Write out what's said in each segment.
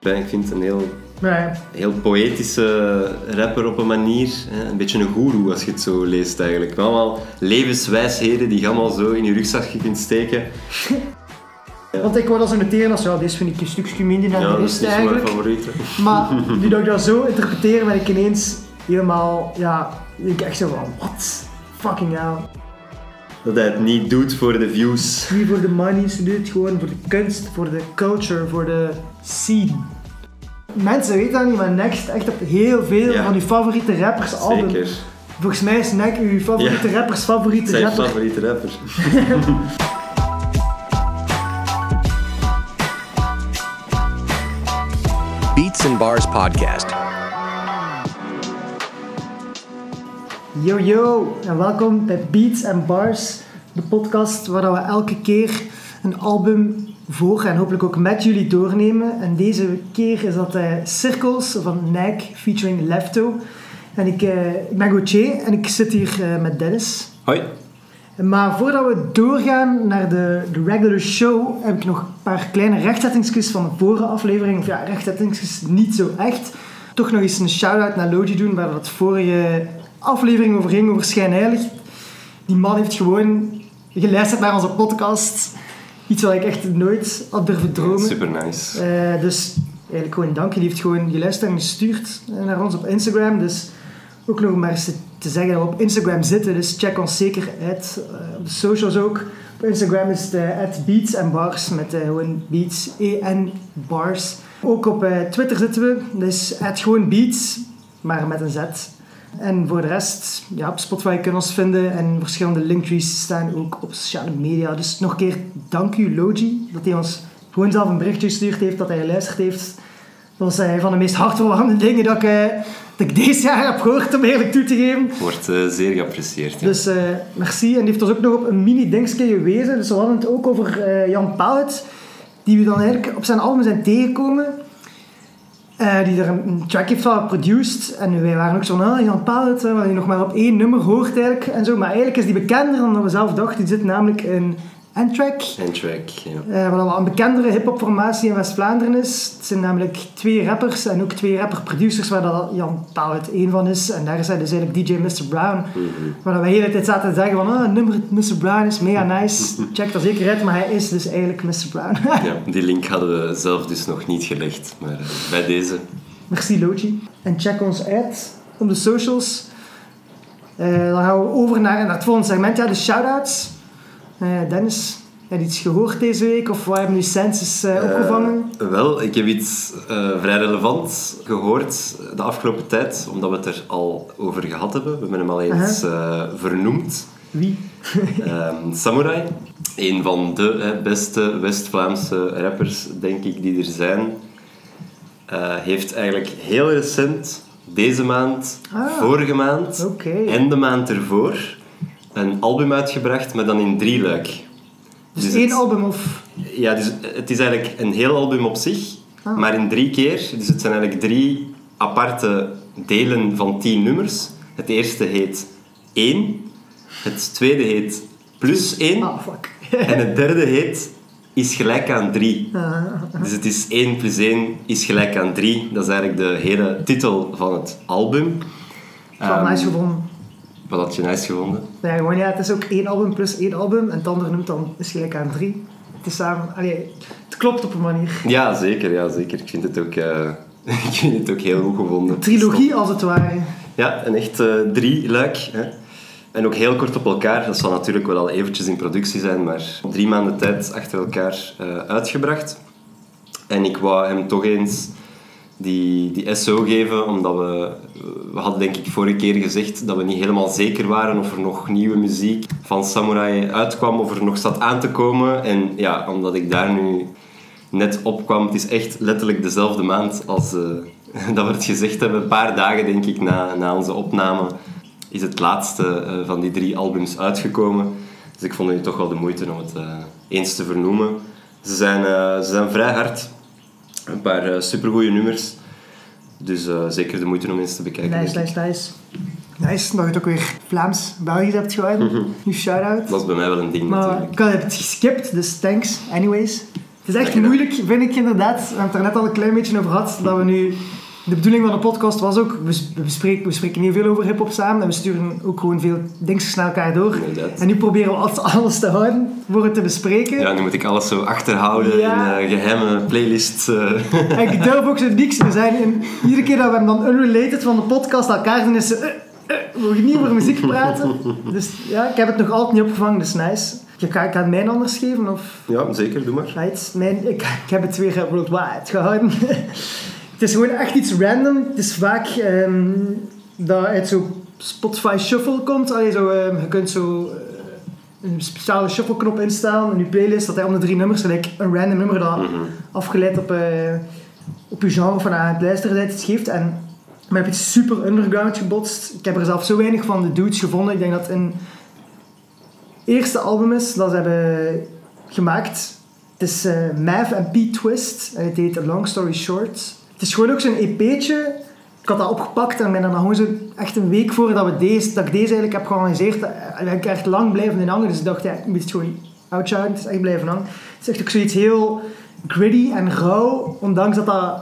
Ik vind het een heel, heel poëtische rapper op een manier. Een beetje een goeroe als je het zo leest eigenlijk. Allemaal levenswijsheden die je allemaal zo in je rugzakje kunt steken. Want ik wou dat zo noteren als, ja, deze vind ik een stukje minder dan Ja, de dat is rest mijn eigenlijk. favoriete. Maar nu dat ik dat zo interpreteer, ben ik ineens helemaal, ja, denk ik echt zo van, what? Fucking hell. Dat hij het niet doet voor de views. Niet voor de money, ze doet het gewoon voor de kunst, voor de culture, voor de scene. Mensen weten dat niet, maar Next echt op heel veel Ja. van uw favoriete rappers album. Zeker. Volgens mij is Next uw favoriete Ja. rappers favoriete Zijn rapper. favoriete rapper. Beats and Bars Podcast. Yo yo, en welkom bij Beats and Bars, de podcast waar we elke keer een album voor en hopelijk ook met jullie doornemen. En deze keer is dat eh, Circles van Nike featuring Lefto. En ik, eh, ik ben Gauthier en ik zit hier eh, met Dennis. Hoi. Maar voordat we doorgaan naar de, de regular show, heb ik nog een paar kleine rechtzettingsjes van de vorige aflevering. Of ja, rechtzettingsjes niet zo echt. Toch nog eens een shout-out naar Logi doen, waar dat vorige aflevering over ging, over schijnheilig. Die man heeft gewoon geluisterd naar onze podcast. Iets wat ik echt nooit had durven dromen. Super nice. Eh, dus eigenlijk gewoon dank. Die heeft gewoon geluisterd en gestuurd eh, naar ons op Instagram. Dus ook nog maar eens te, zeggen dat we op Instagram zitten. Dus check ons zeker uit. eh, op de socials ook. Op Instagram is het at Beats Bars. Met gewoon Beats, E-N, Bars. Ook op Twitter zitten we. Dus at gewoon Beats, maar met een Z. En voor de rest, ja, op Spotify kun je ons vinden. En verschillende linktrees staan ook op sociale media. Dus nog een keer dank u, Logi, dat hij ons gewoon zelf een berichtje gestuurd heeft, dat hij geluisterd heeft. Dat was eh, van de meest hartverwarmende dingen dat ik, eh, dat ik deze jaar heb gehoord, om eerlijk toe te geven. Wordt eh, zeer geapprecieerd. Ja. Dus merci. En die heeft ons ook nog op een mini-dingetje gewezen. Dus we hadden het ook over Jan Pauwet, die we dan eigenlijk op zijn album zijn tegengekomen. Eh, die er een, een van geproduced. En wij waren ook zo van, ah, Jan Pauwet, eh, wat je nog maar op één nummer hoort eigenlijk. En zo. Maar eigenlijk is die bekender dan we zelf dachten. Die zit namelijk in En track, ja. Eh, wat al een bekendere hip-hop formatie in West-Vlaanderen is. Het zijn namelijk twee rappers en ook twee rapper-producers, waar dat Jan Pauwet één van is. En daar is hij dus eigenlijk DJ Mr. Brown. Mhm. Waar we de hele tijd zaten te zeggen van, ah, nummer Mr. Brown is mega nice. Check dat zeker uit, maar hij is dus eigenlijk Mr. Brown. ja. Die link hadden we zelf dus nog niet gelegd. Maar eh, bij deze. Merci Logi. En check ons uit op de socials. Eh, dan gaan we over naar, naar het volgende segment, ja, de shout-outs. Eh, Dennis, heb je iets gehoord deze week? Of wat hebben nu senses eh, opgevangen? Eh, wel, ik heb iets vrij relevant gehoord de afgelopen tijd, omdat we het er al over gehad hebben. We hebben hem al eens vernoemd. Wie? Ehm, Samurai, een van de hè, beste West-Vlaamse rappers, denk ik, die er zijn, heeft eigenlijk heel recent, deze maand, Ah. vorige maand en de maand ervoor, een album uitgebracht, maar dan in drie luik. Dus Dus één het- album of... Ja, dus het is eigenlijk een heel album op zich, Ah. maar in drie keer. Dus het zijn eigenlijk drie aparte delen van tien nummers. Het eerste heet 1, het tweede heet plus 1 Ah, fuck. en het derde heet is gelijk aan 3. Ah, Dus het is 1 plus 1 is gelijk aan 3. Dat is eigenlijk de hele titel van het album. ik heb het Ehm, nice gevonden. Wat had je nice gevonden? Ja, gewoon, ja, het is ook één album plus één album. En het andere noemt dan is gelijk aan drie. Het is samen... Allee, het klopt op een manier. Ja, zeker. Ja, zeker. Ik vind het ook, eh, ik vind het ook heel goed gevonden. Trilogie als het ware. Ja, een echt eh, drie luik. Hè. En ook heel kort op elkaar. Dat zal natuurlijk wel al eventjes in productie zijn, maar drie maanden tijd achter elkaar eh, uitgebracht. En ik wou hem toch eens die, die SO geven, omdat we... We hadden denk ik vorige keer gezegd dat we niet helemaal zeker waren of er nog nieuwe muziek van Samurai uitkwam, of er nog zat aan te komen. En ja, omdat ik daar nu net opkwam, het is echt letterlijk dezelfde maand als eh, dat we het gezegd hebben. Een paar dagen denk ik na, na onze opname is het laatste eh, van die drie albums uitgekomen. Dus ik vond het toch wel de moeite om het eh, eens te vernoemen. Ze zijn, ze zijn vrij hard. Een paar eh, supergoeie nummers. Dus eh, zeker de moeite om eens te bekijken. Nice, nice, nice. Nice, dat je het ook weer Vlaams-Belgisch hebt gehouden. Nu shout-out. Dat is bij mij wel een ding Maar natuurlijk. ik had het geskipt, dus thanks. Anyways. Het is echt moeilijk, vind ik inderdaad. We hebben het er net al een klein beetje over gehad. Dat we nu... De bedoeling van de podcast was ook... We, s- we, spreken heel veel over hip-hop samen. En we sturen ook gewoon veel dingetjes naar elkaar door. Inderdaad. En nu proberen we altijd alles te houden voor het te bespreken. Ja, nu moet ik alles zo achterhouden Ja. in eh, geheime playlists. eh. En ik durf ook zo niks. We zijn in, iedere keer dat we hem dan unrelated van de podcast elkaar doen, is ze... eh, we mogen niet over muziek praten. Dus ja, ik heb het nog altijd niet opgevangen, dus nice. Ik ga het mijn anders geven, of... ja, zeker, doe maar. Right, mijn, ik, ik heb het weer worldwide gehouden. Het is gewoon echt iets random. Het is vaak ehm, dat uit zo'n Spotify Shuffle komt. Allee, zo, ehm, je kunt zo eh, een speciale shuffle knop instellen in je playlist. Dat hij om de drie nummers, gelijk een random nummer dat Mhm. afgeleid op, eh, op je genre van aan het luisteren iets geeft. En maar heb iets super underground gebotst. Ik heb er zelf zo weinig van de dudes gevonden. Ik denk dat het een eerste album is dat ze hebben gemaakt. Het is eh Mav en Pete Twist. En het heet A Long Story Short. Het is gewoon ook zo'n EP'tje. Ik had dat opgepakt en ben dan gewoon zo echt een week voordat, we deze, dat ik deze eigenlijk heb georganiseerd. En ben ik echt lang blijven in hangen. Dus ik dacht, ja, ik moet het gewoon outshouten. Het is echt blijven hangen. Het is echt ook zoiets heel gritty en rauw. Ondanks dat dat,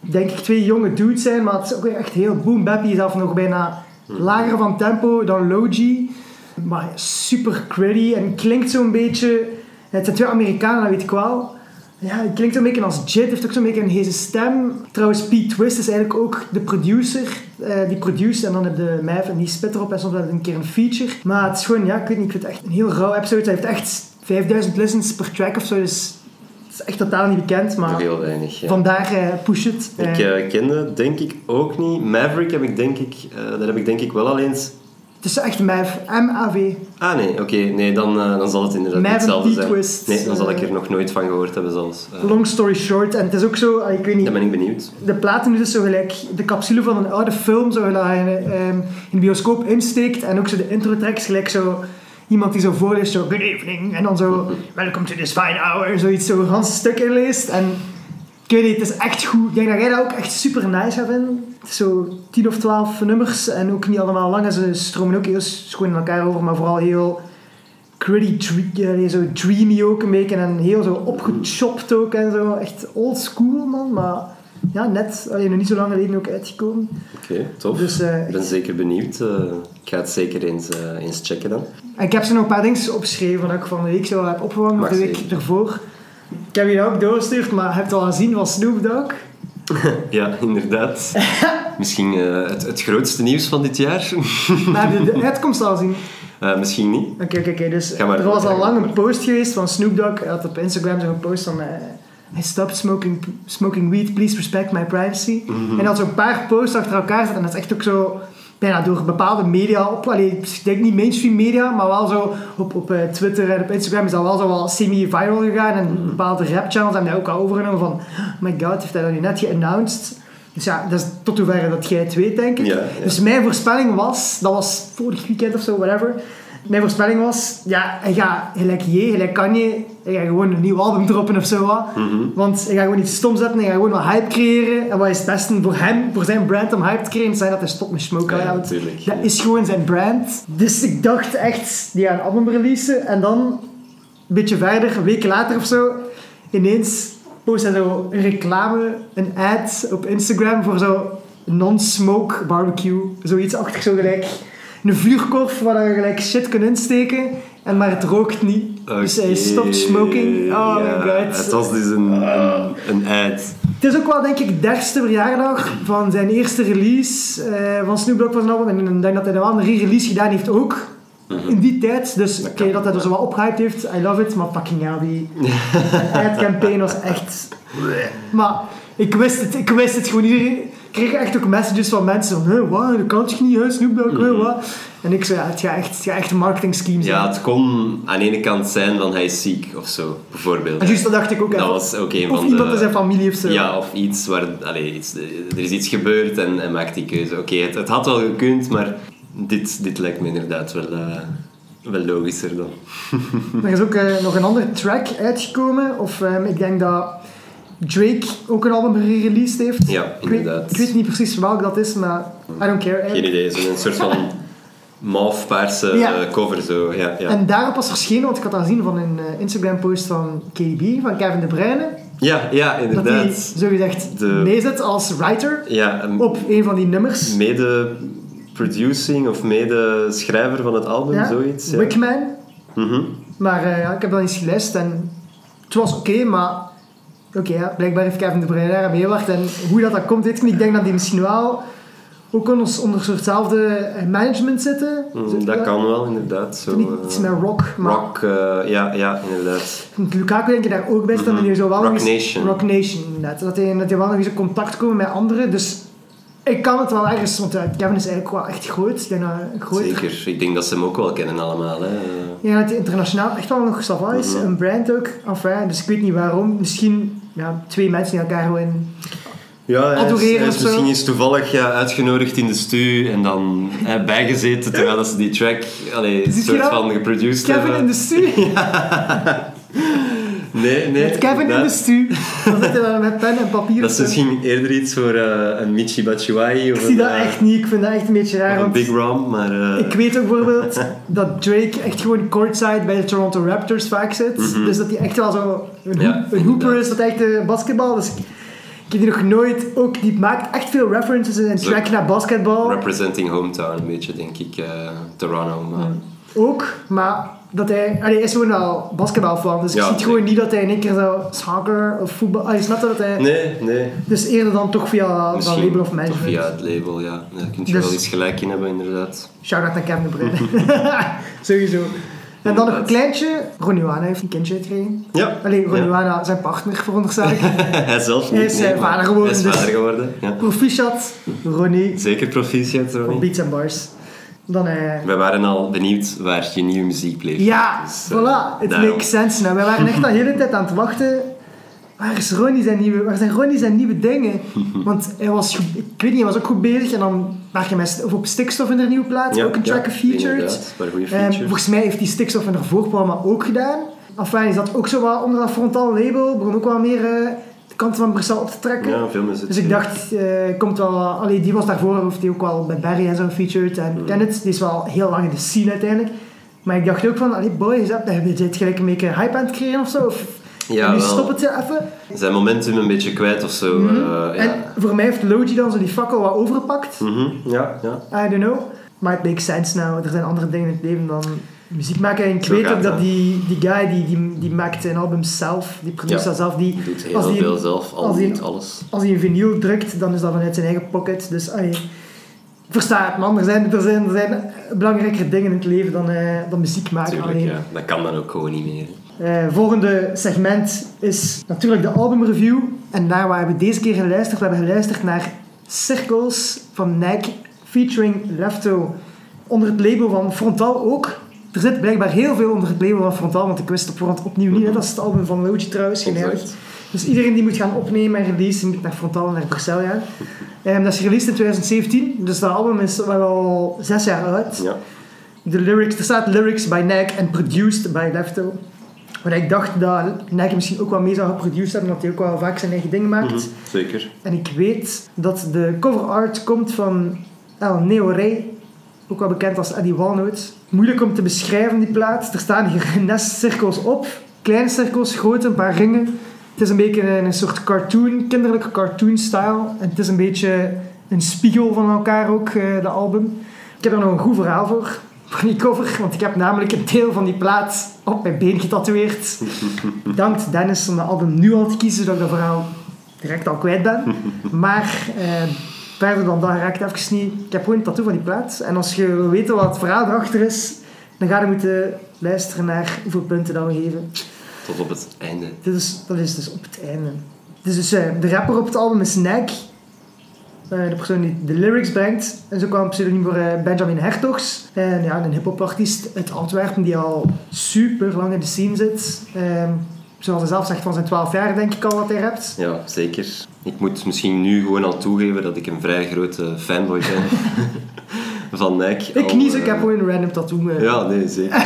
denk ik, twee jonge dudes zijn. Maar het is ook echt heel boom bappy. Zelf nog bijna lager van tempo dan Logi. Maar super gritty en klinkt zo'n beetje... Het zijn twee Amerikanen, dat weet ik wel. Ja, het klinkt een beetje als Jit, heeft ook zo'n beetje een heze stem. Trouwens, Pete Twist is eigenlijk ook de producer. eh, die produceert en dan heb je Mav en die spit erop en soms je een keer een feature. Maar het is gewoon, ja, ik weet niet, ik vind het echt een heel rauw episode. Hij heeft echt 5000 listens per track of zo, dus het is echt totaal niet bekend. Maar heel weinig. Ja. vandaar eh, push it. Ik Eh, eh, kende denk ik ook niet. Maverick heb ik denk ik, dat heb ik denk ik wel al eens. Het is echt Mav, M-A-V. Ah nee, oké, nee, dan, eh, dan zal het inderdaad niet hetzelfde zijn. Twist, Nee, dan zal ik eh, er nog noonooit van gehoord hebben zelfs. Eh, Long story short, en het is ook zo, ah, ik weet niet, dan ben ik benieuwd. de platen is dus zo gelijk de capsule van een oude film, zo dat je ehm, in de bioscoop insteekt en ook zo de intro tracks gelijk zo iemand die zo voorleest, zo good evening en dan zo welcome to this fine hour, zoiets zo een stuk inleest en ik weet niet, het is echt goed. Ik denk dat jij dat ook echt super nice gaat vinden. Zo 10 of 12 nummers en ook niet allemaal lang en ze stromen ook heel schoon in elkaar over, maar vooral heel gritty, eh, zo dreamy ook een beetje en heel zo opgechopt ook en zo. Echt old school man, maar ja, net, alleen nog niet zo lang geleden ook uitgekomen. Oké, tof. Dus, eh, ik ben zeker benieuwd. eh, ik ga het zeker eens, eens checken dan. En ik heb ze nog een paar dingen opgeschreven dat ik van de week zo heb opgevangen, Mag de week zeker. ervoor. Ik heb je ook doorgestuurd, maar heb je het al gezien van Snoop Dogg? Ja, inderdaad. Misschien eh, het, het grootste nieuws van dit jaar. Maar heb je de uitkomst al gezien? Eh, misschien niet. Oké, oké, oké. Dus er was al lang een post geweest van Snoop Dogg. Hij had op Instagram zo'n post van... eh I stopped smoking, smoking weed, please respect my privacy. Mhm. En hij had zo'n paar posts achter elkaar gezet. En dat is echt ook zo... Bijna door bepaalde media op... Allee, ik denk niet mainstream media, maar wel zo op, op eh, Twitter en op Instagram is dat wel zo wel semi-viral gegaan. En Mhm. bepaalde rap channels hebben dat ook al overgenomen van... Oh my god, heeft hij dat nu net geannounced? Dus ja, dat is tot hoeverre dat jij het weet, denk ik. Ja, ja. Dus mijn voorspelling was, dat was vorig weekend of zo, whatever. Mijn voorspelling was, ja, hij gaat gelijk je, gelijk kan je, hij gaat gewoon een nieuw album droppen of zo. wat. Mhm. Want hij gaat gewoon iets stom zetten, hij gaat gewoon wat hype creëren. En wat is het beste voor hem, voor zijn brand om hype te creëren, zijn dat hij stopt met. Ja, Ja, natuurlijk, dat is gewoon zijn brand. Dus ik dacht echt, die gaan een album releasen. En dan, een beetje verder, een week later of zo, ineens post hij zo een reclame, een ad op Instagram voor zo non-smoke barbecue. Zoiets achter zo gelijk een vuurkorf waar je gelijk shit kunt insteken. En maar het rookt niet. Dus hij stopt smoking. Oh my god. Het was dus een, een, een ad. Het is ook wel, denk ik, dertigste verjaardag van zijn eerste release eh, van Snoop Dogg was een album. En ik denk dat hij een re-release gedaan heeft ook. In die tijd. Dus oké, dat hij er zo wat opgehyped heeft. I love it. Maar fucking hell, die was echt... Maar ik wist het. Ik wist het gewoon. Iedereen ik kreeg echt ook messages van mensen van... Wat? Dat kan toch niet? Snoop Dogg? Huh, wat? En ik zei, ja, het gaat echt, het gaat echt een marketing scheme zijn. Ja, het kon aan de ene kant zijn van hij is ziek of zo, bijvoorbeeld. En juist dat dacht ik ook. Dat even. was ook een of van iemand de... in zijn familie of zo. Ja, of iets waar... Allee, iets, er is iets gebeurd en hij maakt die keuze. Oké, het, het had wel gekund, maar dit, dit lijkt me inderdaad wel, eh, wel logischer dan. Er is ook eh, nog een andere track uitgekomen. Of ehm, ik denk dat Drake ook een album gereleased heeft. Ja, Ik weet, inderdaad. ik weet niet precies welk dat is, maar I don't care. Geen idee, zo'n soort van mauve-paarse Ja. eh, cover zo. Ja, ja. En daarop was verschenen, want ik had dat gezien van een Instagram-post van KB, van Kevin De Bruyne. ja, ja, Dat hij inderdaad. zogezegd De- meezit als writer Ja, een op een van die nummers. Mede-producing of mede-schrijver van het album, Ja, zoiets. Ja. Wickman. Mhm. Maar eh, ja, ik heb dan eens geluisterd en het was oké, maar oké, ja, blijkbaar heeft Kevin De Bruyne daar meegewerkt. En hoe dat, dat komt, weet ik niet. Ik denk dat die misschien wel ook onder, onder een soortzelfde eh, management zitten. Mm, Zo, dat kan wel, inderdaad. Zo, Niet eh, iets met rock, maar rock, eh, ja, ja, inderdaad. Lukaku denk ik daar ook. Mhm. en die zou wel Rock eens- Nation. Rock Nation, inderdaad. Dat hij, dat hij wel nog eens in contact komen met anderen. Dus ik kan het wel ergens, want ja, Kevin is eigenlijk wel echt groot. Ik denk groot. Zeker. Ik denk dat ze hem ook wel kennen allemaal. Hè. Ja, dat hij internationaal echt wel nog sava is. Mhm. Een brand ook. Enfin, dus ik weet niet waarom. Misschien ja, twee mensen die elkaar gewoon... Ja, hij is, Adoreren hij is of zo. misschien eens toevallig ja, uitgenodigd in de stu en dan hè, bijgezeten terwijl dat ze die track allee, soort van geproduced Kevin hebben. in de stu. Nee, nee. Met Kevin in de stu. Dan zit hij daar met pen en papier. Dat is misschien eerder iets voor eh, een Michi Batshuayi of Ik zie dat eh, echt niet. Ik vind dat echt een beetje raar. een Big Rom, maar... eh, Ik weet ook bijvoorbeeld dat Drake echt gewoon courtside bij de Toronto Raptors vaak zit. Dus dat hij echt wel zo een, Mhm. Ja, hoop- een hooper is, dat hij echt eh, basketbal. Dus ik, heb die nog nooit... Ook, die maakt echt veel references in een track naar basketbal. Representing hometown, een beetje, denk ik. Toronto, maar... Ook, maar dat hij... Allee, hij is gewoon wel basketbalfan. Dus Ja, ik zie het gewoon niet dat hij in één keer zo soccer of voetbal... Allee, snap je dat hij... Nee, nee. Dus eerder dan toch via Misschien label of toch management. via het label, ja. Daar kun je Dus- wel iets gelijk in hebben, inderdaad. Shout-out naar Kevin de Bruyne. Sowieso. En dan nog een kleintje. Ronnie Wana heeft een kindje gekregen. Ja. Alleen Ronnie Ja. Zijn partner, veronderstel ik. Hij zelf niet. Hij is, nee, vader geworden, Hij is dus- vader geworden, ja. Proficiat, Ronnie, Zeker proficiat, van Ronnie. Beats and Bars. Dan, eh, We waren al benieuwd waar je nieuwe muziek bleef. ja, Dus, eh, voilà, it daarom. makes sense. Nou, we waren echt al de hele tijd aan het wachten. Waar, is Ronnie zijn nieuwe, waar zijn Ronnie zijn nieuwe dingen? Want hij was, ik weet niet, hij was ook goed bezig. En dan werd je met, of op stikstof in de nieuwe plaat, Ja, ook een track ja, gefeatured. inderdaad, maar goede Ehm, feature. volgens mij heeft die stikstof in haar voorprogramma ook gedaan. Enfin, is dat ook zo wat onder dat frontaal label. Begon ook wel meer de kant van Brussel op te trekken. Ja, veel muziek. Dus ik dacht, eh, komt wel... Allee, die was daarvoor, heeft die ook wel bij Barry en zo gefeatured. En Mm. Kenneth, die is wel heel lang in de scene uiteindelijk. Maar ik dacht ook van, allee boy, is dat, heb je dit gelijk een beetje hype aan het creëren of zo? Of, Ja, nu stop het even. Zijn momentum een beetje kwijt of zo. Mhm. eh, ja. En voor mij heeft Logi dan zo die fakkel wat overgepakt. Mhm, ja, ja. I don't know. Maar het makes sense nou. Er zijn andere dingen in het leven dan muziek maken. En ik Zo weet ook dat die, die guy, die, die, die maakt zijn albums zelf. Die produceert Ja. zelf. Die, Doet heel als die, veel zelf, al als die- alles. als hij een vinyl drukt, dan is dat vanuit zijn eigen pocket. Dus ik versta het, man. Er zijn, er zijn, er zijn belangrijkere dingen in het leven dan, eh, dan muziek maken. Tuurlijk, alleen. ja. Dat kan dan ook gewoon niet meer. Eh, volgende segment is natuurlijk de albumreview. En daar waar we deze keer geluisterd. We hebben geluisterd naar Circles van Nike featuring Lefto onder het label van Frontal ook. Er zit blijkbaar heel veel onder het label van Frontal, want ik wist op voorhand opnieuw niet. hè. Dat is het album van Logi trouwens, heilig. Dus iedereen die moet gaan opnemen en releasen, moet naar Frontal en naar Bruxelles gaan. Ehm, dat is gereleased in 2017, dus dat album is wel al zes jaar oud. Ja. De lyrics, er staat lyrics by Nike en produced by Lefto. Maar ik dacht dat Nike misschien ook wel mee zou geproduceerd hebben, omdat hij ook wel vaak zijn eigen dingen maakt. Mhm, Zeker. En ik weet dat de cover art komt van El Neo Rey, ook wel bekend als Eddie Walnout. Moeilijk om te beschrijven, die plaat. Er staan hier een nest cirkels op. Kleine cirkels, grote, een paar ringen. Het is een beetje een, soort cartoon, kinderlijke cartoon-style. En het is een beetje een spiegel van elkaar ook, de album. Ik heb er nog een goed verhaal voor, voor die cover. Want ik heb namelijk een deel van die plaat op mijn been getatoeëerd. Dankt Dennis om het album nu al te kiezen, zodat ik dat verhaal direct al kwijt ben. Maar eh, verder dan dat raakt het even niet. Ik heb gewoon een tattoo van die plaat. En als je wil weten wat het verhaal erachter is, dan ga je moeten luisteren naar hoeveel punten dat we geven. Tot op het einde. Dit is, dat is dus op het einde. Dus, dus eh, de rapper op het album is Nike. Eh, de persoon die de lyrics brengt. En zo kwam een pseudoniem voor eh, Benjamin Hertogs. En ja, een hip-hop artiest uit Antwerpen die al super lang in de scene zit. Ehm, zoals hij zelf zegt, van zijn 12 jaar denk ik al wat hij rapt. Ja, zeker. Ik moet misschien nu gewoon al toegeven dat ik een vrij grote fanboy ben van Nike. Ik Al, niet, zo, eh, ik heb gewoon een random tattoo. eh. Ja, nee, zeker.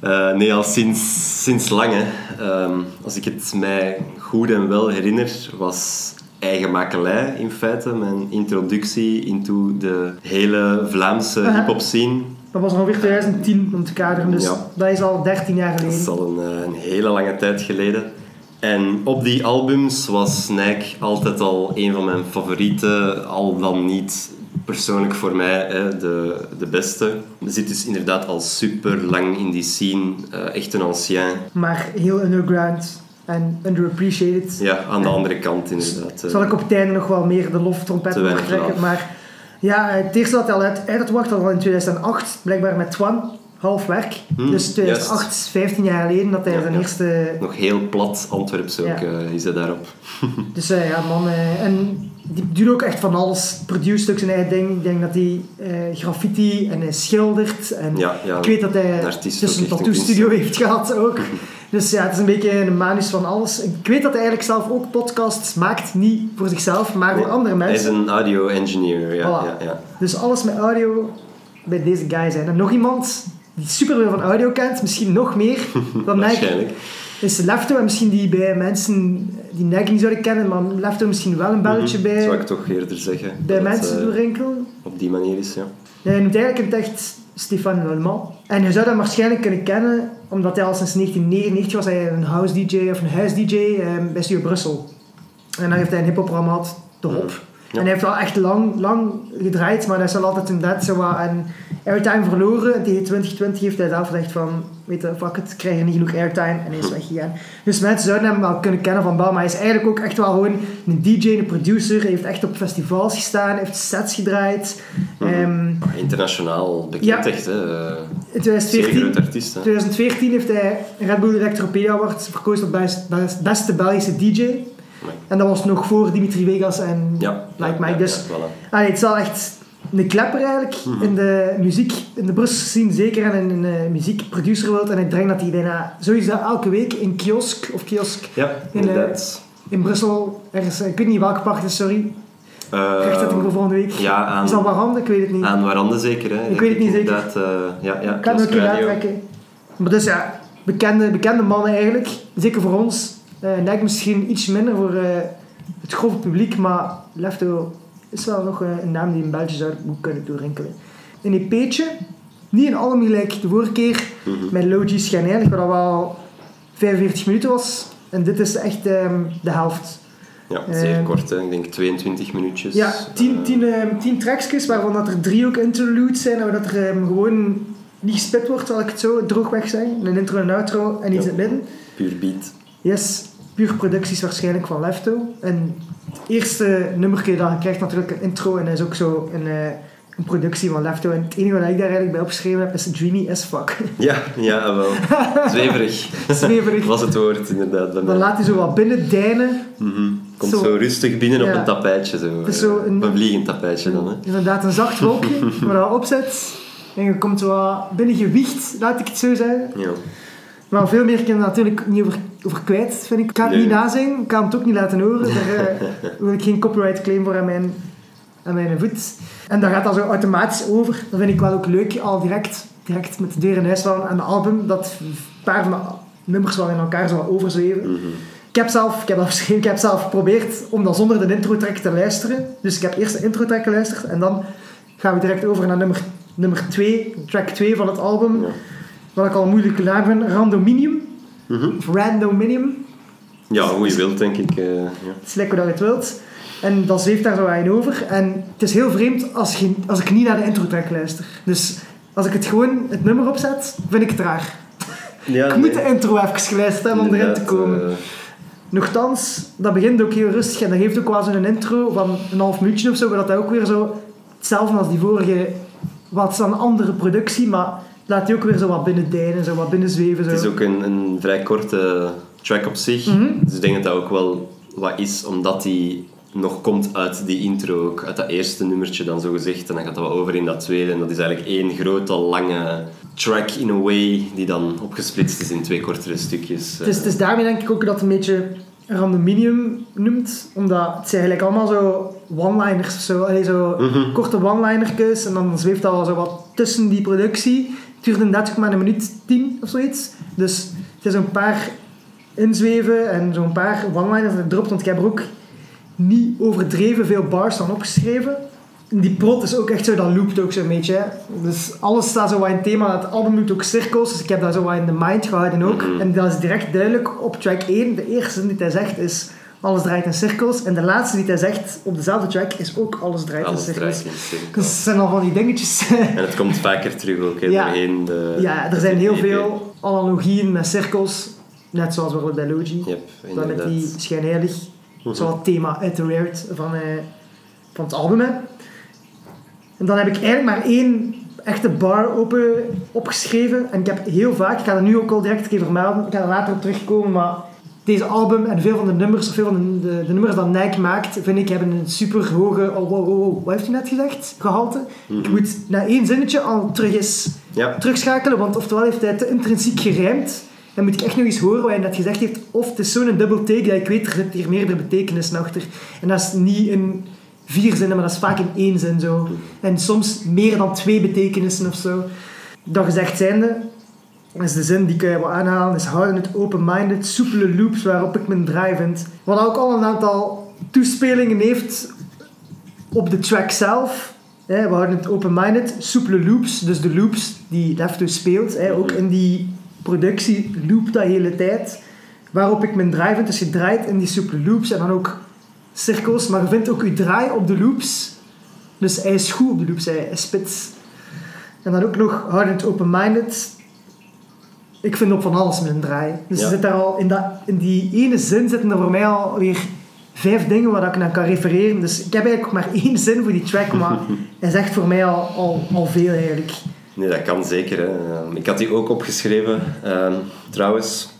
Eh, nee, al sinds, sinds lang. Hè. Ehm, als ik het mij goed en wel herinner, was eigen makelij in feite. Mijn introductie into de hele Vlaamse Aha. hip-hop scene. Dat was ongeveer 2010 om te kaderen, dus Ja. dat is al 13 jaar Dat is geleden. al een, eh, een hele lange tijd geleden. En op die albums was Nike altijd al een van mijn favorieten, al dan niet persoonlijk voor mij hè, de, de beste. Zit dus inderdaad al super lang in die scene, eh, echt een ancien. Maar heel underground en underappreciated. Ja, aan de andere kant inderdaad. eh. Zal ik op het einde nog wel meer de loftrompet trekken. Maar ja, het eerste dat hij al uit, uit had was al in 2008, blijkbaar met Twan, half werk. Hmm, dus 2008 is 15 jaar geleden dat hij Ja, zijn ja. eerste... Nog heel plat Antwerps ook Ja. eh, is hij daarop. Dus eh, ja, man. eh, en die doet ook echt van alles. Produce ook zijn eigen ding. Ik denk dat hij graffiti en hij schildert. En ik weet dat hij dus een tattoo studio heeft gehad ook. Dus ja, het is een beetje een manus van alles. Ik weet dat hij eigenlijk zelf ook podcasts maakt. Niet voor zichzelf, maar voor andere Hij is mensen. een audio engineer, ja. Voilà. ja, ja. Dus alles met audio bij deze guy zijn. En nog iemand die superveel van audio kent, misschien nog meer dan Waarschijnlijk. is Lefto. En misschien die bij mensen die Nike niet zouden kennen, maar Lefto misschien wel een belletje Mhm, bij, Zou ik toch eerder zeggen. bij dat mensen eh, doorrinkelen. op die manier is, ja. Ja, hij noemt eigenlijk in het echt Stefan Lallemand. En je zou dat waarschijnlijk kunnen kennen, omdat hij al sinds 1999 was hij een house DJ of een huis DJ eh, bij Studio Brussel. En dan heeft hij een hip-hop gehad, De Hop. En hij heeft wel echt lang, lang gedraaid, maar hij is wel altijd inderdaad zo wat airtime verloren. En tegen 2020 heeft hij zelf gezegd van, weet je, fuck ik krijg er niet genoeg airtime. En hij is weggegaan. Dus mensen zouden hem wel kunnen kennen van Bal, maar hij is eigenlijk ook echt wel gewoon een DJ, een producer. Hij heeft echt op festivals gestaan, heeft sets gedraaid. Ehm, Ah, Internationaal bekend Ja. echt, hè. Eh, in Zeer 2014, groot artiest, hè. 2014 heeft hij Red Bull Electropedia Award verkozen tot best, best- beste Belgische DJ. En dat was nog voor Dimitri Vegas en Ja. Like Mike. Dus allee, het is wel echt een klepper eigenlijk Mhm. in de muziek, in de Brusselse scene zeker en in de muziekproducerwereld. En ik denk dat hij bijna sowieso elke week in kiosk of kiosk Ja, In, inderdaad. in Brussel, ergens, ik weet niet welke park het is, sorry. Eh, Rechtzetting voor volgende week. ja, aan- Is dat Warande? Ik weet het niet. Aan Warande zeker, hè. Ik weet het niet zeker. Inderdaad, eh, ja, ja, kan ook Radio. uittrekken. Maar dus ja, bekende, bekende mannen eigenlijk. Zeker voor ons. Eh Nike misschien iets minder voor eh, het grove publiek, maar Lefto is wel nog eh, een naam die een België zou goed kunnen doorrinkelen. Een EP'tje, niet een album gelijk de vorige keer, Mhm. met Logi schijnheilig, wat dat wel 45 minuten was. En dit is echt ehm, de helft. Ja, zeer Eh, kort, hè. Ik denk 22 minuutjes. Ja, 10 Eh, tien, ehm, tien tracksjes, waarvan dat er drie ook interludes zijn, en dat er ehm, gewoon niet gespit wordt, zal ik het zo droogweg zeggen. Een intro en een outro en iets Ja. in het midden. Puur beat. Yes, puur producties waarschijnlijk van Lefto. En het eerste nummerke dat je krijgt natuurlijk een intro en dat is ook zo een, eh, een productie van Lefto. En het enige wat ik daar eigenlijk bij opgeschreven heb is dreamy as fuck. Ja, ja, wel. Zweverig. Zweverig. was het woord, inderdaad. Dan mij. laat hij zo wat binnen deinen. Mhm. Komt Zo. zo, rustig binnen op een tapijtje. Zo. is zo eh, een vliegend tapijtje dan, hè. Inderdaad, een zacht wolkje waar dat opzet. En je komt zo wat binnen gewicht, laat ik het zo zeggen. Ja. Maar veel meer kan natuurlijk niet over, over kwijt, vind ik. Ik kan het Nee. niet nazingen, ik kan het ook niet laten horen. Daar eh, wil ik geen copyright claim voor aan mijn, aan mijn voet. En dat gaat dan zo automatisch over. Dat vind ik wel ook leuk, al direct, direct met de deur in huis vallen aan het album. Dat een paar van de nummers wel in elkaar zo overzweven. Mhm. Ik heb zelf, ik heb dat ik heb zelf geprobeerd om dan zonder de intro track te luisteren. Dus ik heb eerst de intro track geluisterd en dan gaan we direct over naar nummer, nummer 2, track 2 van het album. Ja. Wat ik al een moeilijke naam vind, Randominium. Mhm. Of Randominium. Ja, hoe je wilt, denk ik. eh, ja. Het is lekker dat je het wilt. En dat zweeft daar zo aan over. En het is heel vreemd als, je, als ik niet naar de intro track luister. Dus als ik het gewoon het nummer opzet, vind ik het raar. Ja, ik moet de intro even geluisterd hebben om erin te komen. eh, Nochtans, dat begint ook heel rustig en dat geeft ook wel zo'n intro van een half minuutje of zo, maar dat dat ook weer zo hetzelfde als die vorige, wat is dan een andere productie, maar laat die ook weer zo wat binnendijnen, zo wat binnenzweven. Zo. Het is ook een, een vrij korte track op zich. Mhm. Dus ik denk dat dat ook wel wat is, omdat die nog komt uit die intro, ook uit dat eerste nummertje dan zo gezegd. En dan gaat dat wel over in dat tweede. En dat is eigenlijk één grote, lange track in a way, die dan opgesplitst is in twee kortere stukjes. Het is, het is daarmee denk ik ook dat het een beetje randominium noemt, omdat het zijn eigenlijk allemaal zo one-liners of zo, Allee, zo Mhm. korte one-linertjes en dan zweeft dat wel zo wat tussen die productie. Het duurt inderdaad ook maar een minuut tien of zoiets. Dus het is een paar inzweven en zo'n paar one-liners dat dropt, want ik heb er ook niet overdreven veel bars dan opgeschreven. En die prot is ook echt zo, dat loopt ook zo'n beetje. hè. Dus alles staat zo wat in het thema. Het album doet ook cirkels, dus ik heb dat zo wat in de mind gehouden ook. Mhm. En dat is direct duidelijk op track 1. De eerste zin die hij zegt is alles draait in cirkels. En de laatste die hij zegt op dezelfde track is ook alles draait Alles in cirkels. draait in cirkels. Dus het zijn al van die dingetjes. En het komt vaker terug ook, Ja. doorheen de... ja, er zijn heel veel analogieën met cirkels. Net zoals bijvoorbeeld bij Logi. Yep, Dan met die schijnheilig. Mhm. Zo het thema uiteraard van, eh, van het album. Hè. En dan heb ik eigenlijk maar één echte bar open opgeschreven. En ik heb heel vaak, ik ga er nu ook al direct een keer vermelden, ik ga er later op terugkomen, maar deze album en veel van de nummers, veel van de, de, de nummers dat Nike maakt, vind ik, hebben een super hoge, oh, wow, wow, wow, wat heeft hij net gezegd? Gehalte. Ik moet na één zinnetje al terug eens Ja, terugschakelen, want oftewel heeft hij te intrinsiek gerijmd. Dan moet ik echt nog eens horen wat hij net gezegd heeft. Of het is zo'n double take dat ik weet, er zit hier meerdere betekenissen achter. En dat is niet in vier zinnen, maar dat is vaak in één zin zo. En soms meer dan twee betekenissen of zo. Dat gezegd zijnde, is de zin die ik eh, wil aanhalen, is houden het open-minded, soepele loops waarop ik mijn draai vind. Wat ook al een aantal toespelingen heeft op de track zelf. We houden het open-minded, soepele loops, dus de loops die Lefto speelt. Hè, ook in die productie loopt dat hele tijd. Waarop ik draai vind, dus je draait in die soepele loops en dan ook cirkels, maar je vindt ook je draai op de loops. Dus hij is goed op de loops, hij is spits. En dan ook nog houden het open-minded. Ik vind op van alles met een draai. Dus Ja. zit daar al in, dat, in die ene zin zitten er voor mij alweer vijf dingen waar ik naar kan refereren. Dus ik heb eigenlijk maar één zin voor die track, maar hij zegt voor mij al, al, al veel eigenlijk. nee, dat kan zeker. Hè. Ehm, Ik had die ook opgeschreven, ehm, trouwens.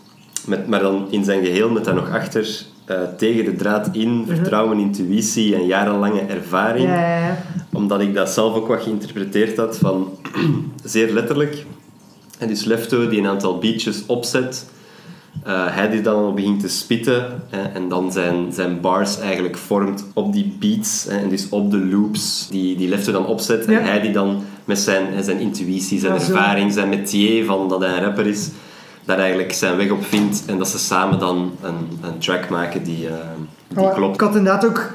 Met, maar dan in zijn geheel met daar nog achter... eh, tegen de draad in, vertrouwen, intuïtie en jarenlange ervaring. Ja, ja, ja. Omdat ik dat zelf ook wat geïnterpreteerd had van zeer letterlijk. En dus Lefto die een aantal beatjes opzet. eh, hij die dan al begint te spitten hè, en dan zijn, zijn bars eigenlijk vormt op die beats hè, en dus op de loops die, die Lefto dan opzet. Ja. En hij die dan met zijn, zijn intuïtie, zijn Ja, ervaring, zijn métier van dat hij een rapper is, daar eigenlijk zijn weg op vindt en dat ze samen dan een, een track maken die, eh, die Maar klopt. Ik had inderdaad ook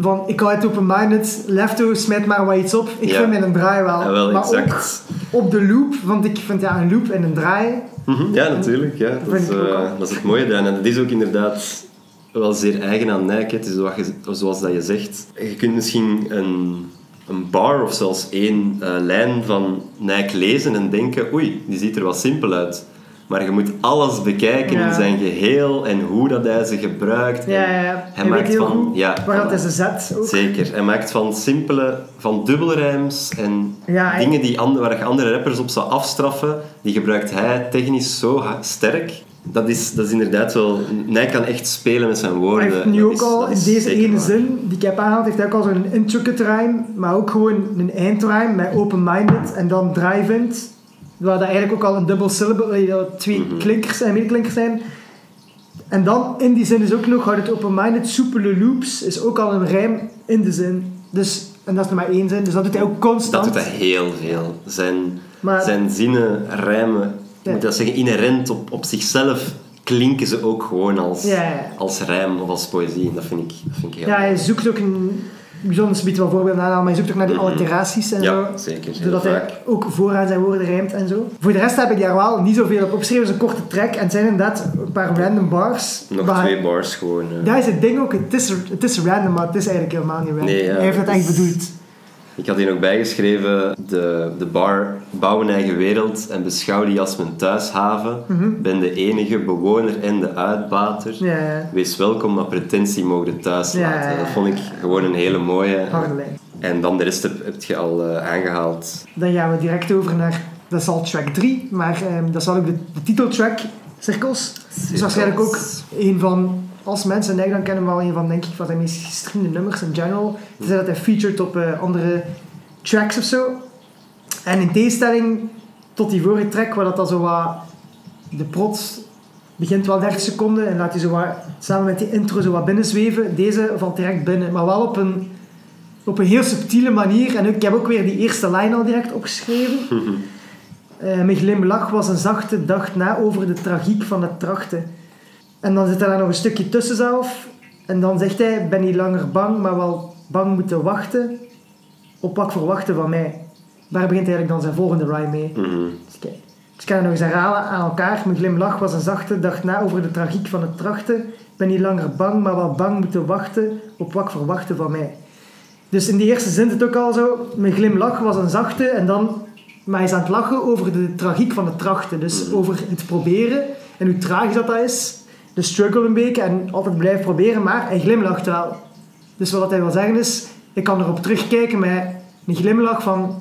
van, ik hou het open-minded, Lefto smijt maar wat iets op. Ik Ja. vind mijn een draai wel. Ja, wel, maar exact. ook op de loop, want ik vind ja, een loop en een draai. Mhm, Ja, natuurlijk. Ja. Dat, is, eh, dat is het mooie daaraan. En dat is ook inderdaad wel zeer eigen aan Nike. Het is wat je- zoals dat je zegt. Je kunt misschien een, een bar of zelfs één eh, lijn van Nike lezen en denken oei, die ziet er wel simpel uit. Maar je moet alles bekijken Ja. in zijn geheel en hoe dat hij ze gebruikt. Ja. Hij weet maakt heel van... goed ja, waar dat is een zet ook. Zeker. Hij maakt van simpele, van dubbelrijms en Ja, dingen die andere, waar je andere rappers op zou afstraffen, die gebruikt hij technisch zo sterk. Dat is, dat is inderdaad wel... Hij kan echt spelen met zijn woorden. Hij heeft nu ook is- al in deze ene waar. zin die ik heb aangehaald, heeft hij ook al zo'n intricate rhyme, maar ook gewoon een eindrhyme met open-minded en dan drive-in. Waar dat eigenlijk ook al een dubbel syllable, eh, dat twee Mhm. klinkers en meerklinkers zijn. En dan in die zin is ook nog, houd het open-minded, soepele loops, is ook al een rijm in de zin. Dus, en dat is nog maar één zin, dus dat doet hij ook Dat constant. doet hij heel veel. Zijn, Maar- zijn zinnen, rijmen, Ja. moet dat zeggen, inherent op, op zichzelf klinken ze ook gewoon als, Ja, ja. als rijm of als poëzie. En dat vind ik, dat vind ik heel Ja, hij zoekt ook een bijzonder gebied wel voorbeelden aan, maar hij zoekt ook naar die alliteraties en Mhm. Ja, zo. zeker. Zodat hij ook vooraan zijn woorden rijmt en zo. Voor de rest heb ik daar wel niet zoveel op opgeschreven. Het is een korte track en het zijn inderdaad een paar random bars. Nog Maar twee bars gewoon. eh. Daar is het ding ook, het is, het is random, maar het is eigenlijk helemaal niet random. Nee, ja, hij heeft echt is- bedoeld. Ik had hier ook bijgeschreven, de, de bar bouw een eigen wereld en beschouw die als mijn thuishaven. Ben de enige bewoner en de uitbater. Mhm. Wees welkom, maar pretentie mogen thuis Ja, laten. ja, ja. Dat vond ik gewoon een hele mooie. En dan de rest heb, heb je al eh, aangehaald. Dan gaan we direct over naar, dat is al track 3, maar ehm, dat is wel ook de, de titeltrack, Cirkels. Dus waarschijnlijk ook een van, als mensen Nike dan kennen, wel een van, denk ik, van zijn meest gestreamde nummers in general. Het is dat hij featured op eh, andere tracks of zo. En in tegenstelling tot die vorige track, waar dat dan zo wat, de prot begint wel 30 seconden en laat hij zo wat, samen met die intro zo wat binnenzweven. Deze valt direct binnen, maar wel op een, op een heel subtiele manier. En ik heb ook weer die eerste lijn al direct opgeschreven. Eh mijn glimlach was een zachte dag na over de tragiek van het trachten. En dan zit er daar nog een stukje tussen zelf. En dan zegt hij, ben niet langer bang, maar wel bang moeten wachten op wat verwachten van mij. Daar begint eigenlijk dan zijn volgende rhyme mee. Mhm. Dus kijk, dus ik ga het nog eens herhalen aan elkaar. Mijn glimlach was een zachte, dacht na over de tragiek van het trachten. Ben niet langer bang, maar wel bang moeten wachten op wat verwachten van mij. Dus in die eerste zin zit het ook al zo. Mijn glimlach was een zachte en dan... Maar hij is aan het lachen over de tragiek van het trachten. Dus over het proberen en hoe tragisch dat, dat is. De struggle een beetje en altijd blijven proberen, maar hij glimlacht wel. Dus wat hij wil zeggen is, ik kan erop terugkijken met een glimlach van...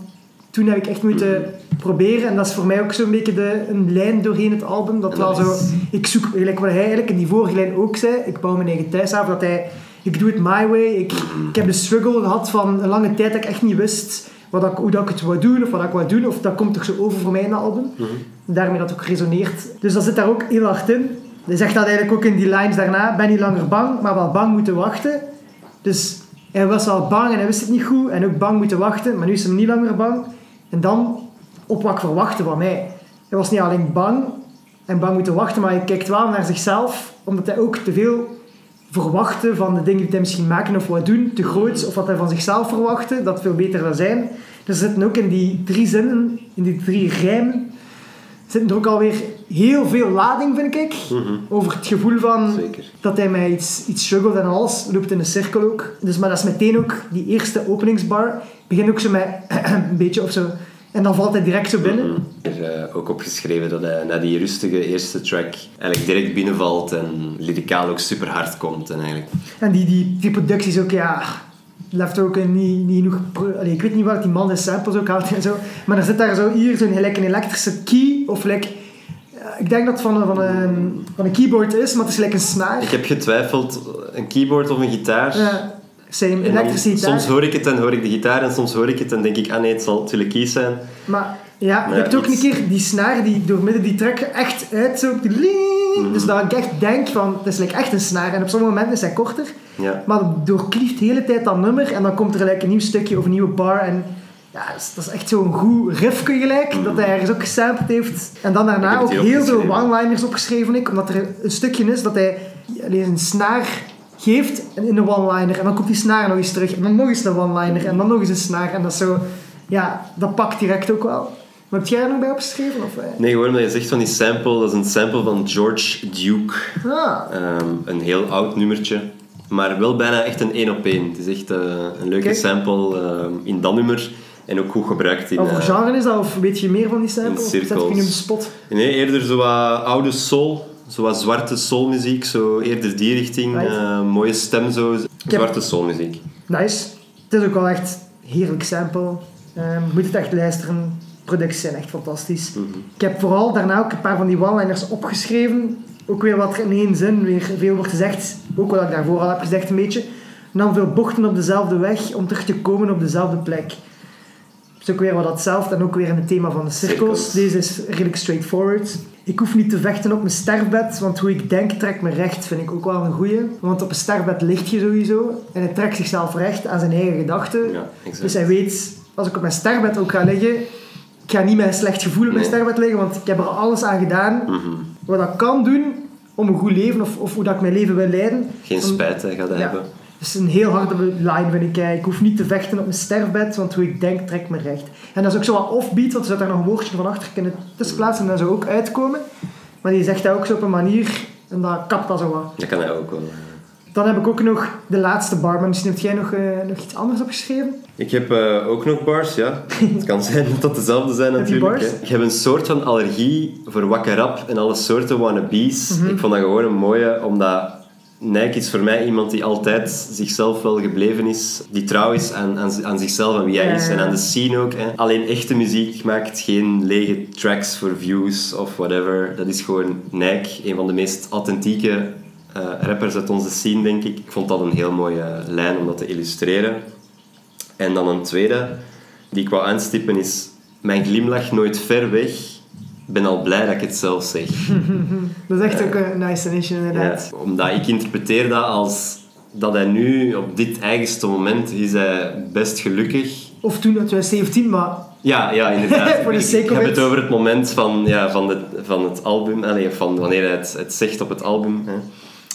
Toen heb ik echt moeten proberen en dat is voor mij ook zo'n beetje de, een lijn doorheen het album. Dat wel zo... Ik zoek, eigenlijk wat hij eigenlijk in die vorige lijn ook zei, ik bouw mijn eigen thuishaven, dat hij... Ik doe het my way. Ik, ik heb de struggle gehad van een lange tijd dat ik echt niet wist wat ik, hoe dat ik het wou doen of wat ik wou doen. Of dat komt toch zo over voor mij in het album. Daarmee dat ook resoneert. Dus dat zit daar ook heel hard in. Hij zegt dat eigenlijk ook in die lines daarna. Ben niet langer bang, maar wel bang moeten wachten. Dus hij was al bang en hij wist het niet goed. En ook bang moeten wachten. Maar nu is hij niet langer bang. En dan op wat ik van mij. Hij was niet alleen bang en bang moeten wachten, maar hij kijkt wel naar zichzelf. Omdat hij ook te veel verwachtte van de dingen die hij misschien maken of wat doen. Te groot. Of wat hij van zichzelf verwachtte. Dat veel beter zou zijn. Dus er zitten ook in die drie zinnen, in die drie rijmen, zitten er ook alweer heel veel lading, vind ik. Over het gevoel van Zeker. dat hij mij iets, iets struggelt en alles loopt in een cirkel ook. Dus, maar dat is meteen ook die eerste openingsbar. Begint ook zo met een beetje of zo. En dan valt hij direct zo binnen. Ik heb eh, ook opgeschreven dat hij na die rustige eerste track eigenlijk direct binnenvalt en lyricaal ook super hard komt. En eigenlijk. En die, die, die productie is ook, ja, left ook niet, niet genoeg. Allee, ik weet niet waar die man de samples ook haalt en zo. Maar er zit daar zo hier zo'n gelijk een elektrische key. Of like, eh, ik denk dat het van een, van, een, van een keyboard is, maar het is gelijk een snaar. Ik heb getwijfeld, een keyboard of een gitaar. Ja, elektrische gitaar. soms hoor ik het en hoor ik de gitaar en soms hoor ik het en denk ik, ah nee, het zal willen keys zijn. Maar ja, je hebt ook iets- een keer die snaar die door midden die trekken echt uit zo. Dus dat ik echt denk van, het is like echt een snaar. En op sommige momenten is hij korter. Ja. Maar dat doorklieft de hele tijd dat nummer. En dan komt er gelijk een nieuw stukje of een nieuwe bar. En ja, dat is, dat is echt zo'n goed riffje gelijk. Dat hij ergens ook gesampled heeft. En dan daarna ook heel veel one-liners opgeschreven. Ik, omdat er een stukje is dat hij alleen een snaar geeft in een one-liner. En dan komt die snaar nog eens terug. En dan nog eens een one-liner. En dan nog eens een snaar. En dat is zo... Ja, dat pakt direct ook wel. Maar heb jij er nog bij opgeschreven? Of, eh? Nee, gewoon dat je zegt van die sample, dat is een sample van George Duke. Ah, Ehm, een heel oud nummertje, maar wel bijna echt een één op één. Het is echt eh, een leuke Kijk. sample ehm, in dat nummer en ook goed gebruikt in... wat voor eh, genre is dat? Of weet je meer van die sample? in Of zet je op de spot? Nee, eerder zo wat oude soul, zo wat zwarte soulmuziek, zo eerder die richting. Right. mooie stem zo, zwarte soulmuziek. Nice. Het is ook wel echt heerlijk sample. Ehm, moet het echt luisteren. Producties zijn echt fantastisch. Ik heb vooral daarna ook een paar van die one-liners opgeschreven. Ook weer wat er in één zin weer veel wordt gezegd. Ook wat ik daarvoor al heb gezegd een beetje. Dan veel bochten op dezelfde weg om terug te komen op dezelfde plek. Het is ook weer wat datzelfde en ook weer in het thema van de cirkels. Cirkels. Deze is redelijk straightforward. Ik hoef niet te vechten op mijn sterfbed, want hoe ik denk trekt me recht, vind ik ook wel een goeie. Want op een sterfbed ligt je sowieso en hij trekt zichzelf recht aan zijn eigen gedachten. Ja. Dus hij weet, als ik op mijn sterfbed ook ga liggen, ik ga niet met een slecht gevoel op mijn Nee. sterfbed liggen, want ik heb er alles aan gedaan Mhm. wat ik kan doen om een goed leven of, of hoe dat ik mijn leven wil leiden. Geen spijt hè, gaat Ja. hebben. Dat is een heel harde line, vind ik. Ik hoef niet te vechten op mijn sterfbed, want hoe ik denk trekt me recht. En dat is ook zo wat offbeat, want er zou daar nog een woordje van achter kunnen tussenplaatsen en dat zou ook uitkomen. Maar die zegt dat ook zo op een manier, en dat kapt dat zo wat. Dat kan hij ook wel. Dan heb ik ook nog de laatste bar, maar misschien heb jij nog, eh, nog iets anders opgeschreven? Ik heb eh, ook nog bars, ja. Het kan zijn dat dat dezelfde zijn natuurlijk. hè. Ik heb een soort van allergie voor wakker rap en alle soorten wannabes. Mhm. Ik vond dat gewoon een mooie, omdat Nike is voor mij iemand die altijd zichzelf wel gebleven is. Die trouw is aan, aan, aan zichzelf en wie hij is en aan de scene ook. Hè. Alleen echte muziek maakt geen lege tracks voor views of whatever. Dat is gewoon Nike, een van de meest authentieke rappers uit onze scene, denk ik. Ik vond dat een heel mooie lijn om dat te illustreren. En dan een tweede, die ik wou aanstippen, is... Mijn glimlach nooit ver weg. Ik ben al blij dat ik het zelf zeg. Dat is echt ook een nice initial inderdaad. Ja, omdat ik interpreteer dat als... Dat hij nu, op dit eigenste moment, is hij best gelukkig. Of toen, dat was 17, maar Ja, ja, inderdaad. Voor de Ik- heb het over het moment van, ja, van, de, van het album. Allee, van wanneer hij het, het zegt op het album. Hè.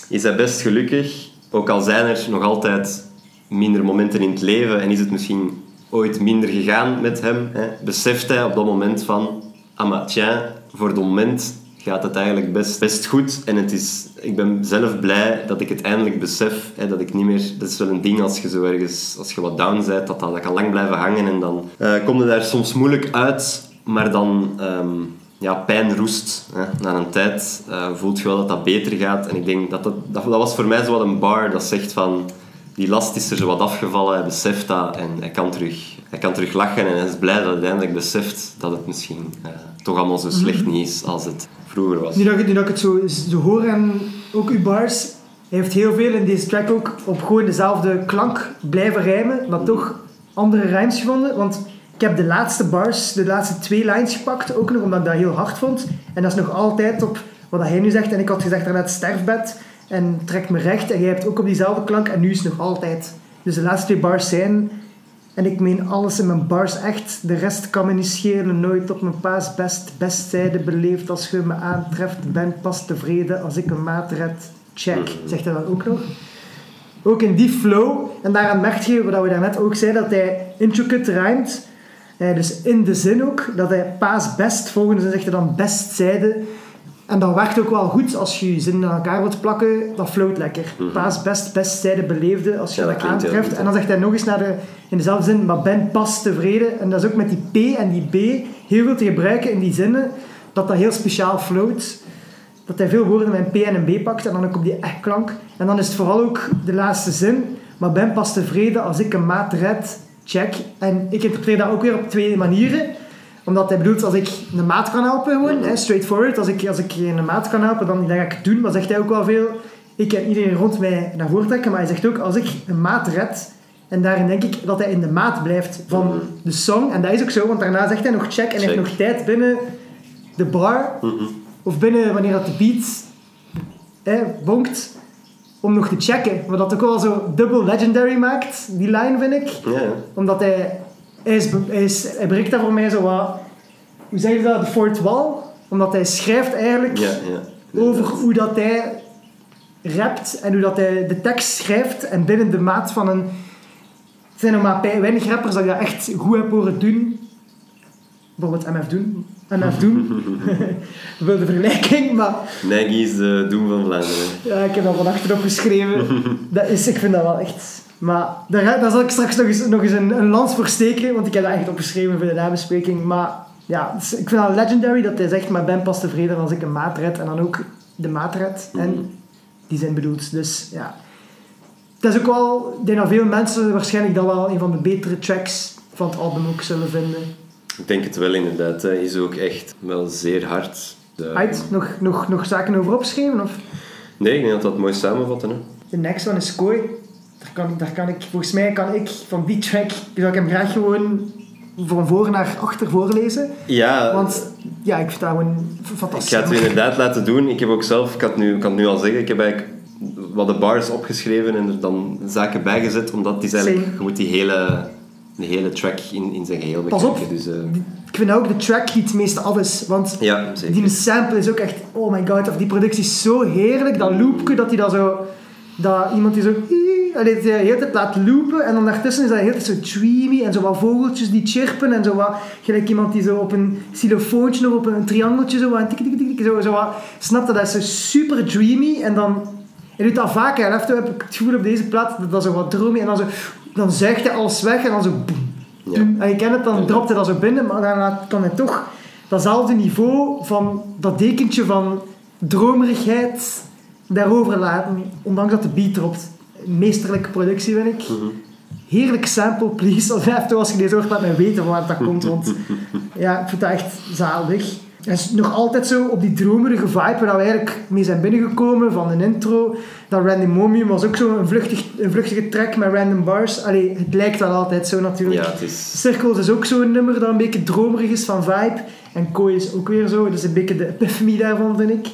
Is hij best gelukkig. ook al zijn er nog altijd minder momenten in het leven en is het misschien ooit minder gegaan met hem, hè, beseft hij op dat moment van, ah tja, voor het moment gaat het eigenlijk best, best goed. En het is, ik ben zelf blij dat ik het eindelijk besef, hè, dat ik niet meer... Dat is wel een ding als je zo ergens, als je wat down bent, dat dat, kan lang blijven hangen en dan uh, kom je daar soms moeilijk uit, maar dan... Um, ja, pijn roest. Hè. Na een tijd uh, voelt je wel dat dat beter gaat. En ik denk dat dat, dat, dat was voor mij zo wat een bar dat zegt van die last is er zo wat afgevallen, hij beseft dat en hij kan terug, hij kan terug lachen en hij is blij dat hij uiteindelijk beseft dat het misschien uh, toch allemaal zo slecht niet is als het vroeger was. Nu dat, nu dat ik het zo, zo hoor en ook uw bars, hij heeft heel veel in deze track ook op gewoon dezelfde klank blijven rijmen, maar toch andere rijms gevonden, want ik heb de laatste bars, de laatste twee lines gepakt, ook nog omdat ik dat heel hard vond. En dat is nog altijd op wat hij nu zegt. En ik had gezegd daarnet sterfbed en trekt me recht. En jij hebt ook op diezelfde klank en nu is het nog altijd. Dus de laatste twee bars zijn... En ik meen alles in mijn bars echt. De rest kan me niet schelen. Nooit op mijn paas best, bestzijde beleefd. Als je me aantreft, ben pas tevreden. Als ik een maat red, check. Zegt hij dat ook nog? Ook in die flow. En daaraan merk je, wat we daarnet ook zeiden, dat hij intricate rijmt. Eh, dus in de zin ook, dat hij paas best, volgende zin zegt hij dan bestzijde. En dat werkt ook wel goed als je je zin aan elkaar wilt plakken. Dat float lekker. Mm Paas best, bestzijde beleefde als je Ja, dat, aantreft. goed, en dan zegt hij nog eens naar de, in dezelfde zin, maar ben pas tevreden. En dat is ook met die P en die B heel veel te gebruiken in die zinnen. Dat dat heel speciaal float. Dat hij veel woorden met een P en een B pakt en dan ook op die echt-klank. En dan is het vooral ook de laatste zin. Maar ben pas tevreden als ik een maat red. Check. En ik interpreteer dat ook weer op twee manieren omdat hij bedoelt, als ik een maat kan helpen, gewoon, hè, straightforward, als ik, als ik een maat kan helpen, dan, dan ga ik het doen. Maar zegt hij ook wel veel, ik kan iedereen rond mij naar voren trekken, maar hij zegt ook, als ik een maat red, en daarin denk ik dat hij in de maat blijft van de song. En dat is ook zo, want daarna zegt hij nog check en hij heeft Check. nog tijd binnen de bar, of binnen wanneer dat de beat hè, bonkt, om nog te checken. Wat dat ook wel zo dubbel legendary maakt, die line vind ik Ja, omdat hij, hij, is, hij, is, hij breekt daar voor mij zo wat, hoe zeg je dat, de fourth wall. Omdat hij schrijft eigenlijk ja, ja. over hoe dat hij rapt en hoe dat hij de tekst schrijft. En binnen de maat van een... Er zijn nog maar weinig rappers dat ik dat echt goed heb horen doen. Bijvoorbeeld MF Doen. MF Doen. Wil de vergelijking, maar Nike is de Doem van Vlaanderen. ja, ik heb dat van achter opgeschreven. dat is, ik vind dat wel echt... Maar daar, daar zal ik straks nog eens, nog eens een, een lans voor steken, want ik heb dat echt opgeschreven voor de nabespreking. Maar ja, dus ik vind dat legendary dat hij zegt, maar ben pas tevreden als ik een maat red. En dan ook de maat red. En die zijn bedoeld. Dus ja. Het is ook wel... Ik denk dat veel mensen waarschijnlijk dat wel een van de betere tracks van het album ook zullen vinden. Ik denk het wel inderdaad. Hij is ook echt wel zeer hard. De- Uit, nog, nog, nog zaken over opgeschreven? Of? Nee, ik denk dat dat mooi samenvatten. Hè. De next one is Koi. Daar kan, daar kan ik, volgens mij kan ik van die track, zou ik hem graag gewoon van voor naar achter voorlezen. Ja, Want ja, ik vind dat gewoon f- ik fantastisch. ga het inderdaad laten doen. Ik heb ook zelf, ik kan het nu, ik kan het nu al zeggen, ik heb eigenlijk wat de bars opgeschreven en er dan zaken bijgezet, omdat is eigenlijk, je moet die hele, de hele track in, in zijn geheel Pas bekijken. op. Dus, eh, Ik vind ook de track die het meeste af is. Want ja, zeker. die sample is ook echt, oh my god, of die productie is zo heerlijk. Dat loopje, dat hij dat zo, dat iemand die zo, allee, de hele tijd laat loopen. En dan daartussen is dat heel tijd zo dreamy en zo wat vogeltjes die chirpen. En zo wat, gelijk iemand die zo op een xylofoontje of op een triangeltje zo wat, tik, tik, tik, tik, zo, zo wat, snap dat, dat is zo super dreamy. En dan, hij doet dat vaak, en af heb ik het gevoel op deze plaat dat dat zo wat dromy en dan zo, dan zuigt hij alles weg en dan zo, boem. En je kent het, dan dropt hij dat zo binnen, maar daarna kan hij toch datzelfde niveau van dat dekentje van dromerigheid daarover laten, ondanks dat de beat dropt. Meesterlijke productie, vind ik. Heerlijk sample, please. Als, even, je deze hoort, laat mij weten van waar dat komt, want ja, ik vind dat echt zalig. Het is nog altijd zo op die dromerige vibe waar we eigenlijk mee zijn binnengekomen van een intro. Dat Random Momium was ook zo een, vluchtig, een vluchtige track met random bars. Allee, het lijkt wel altijd zo natuurlijk. Ja, het is... Circles is ook zo'n nummer dat een beetje dromerig is van vibe. En Kooi is ook weer zo. Dat is een beetje de epiphany daarvan, vind ik.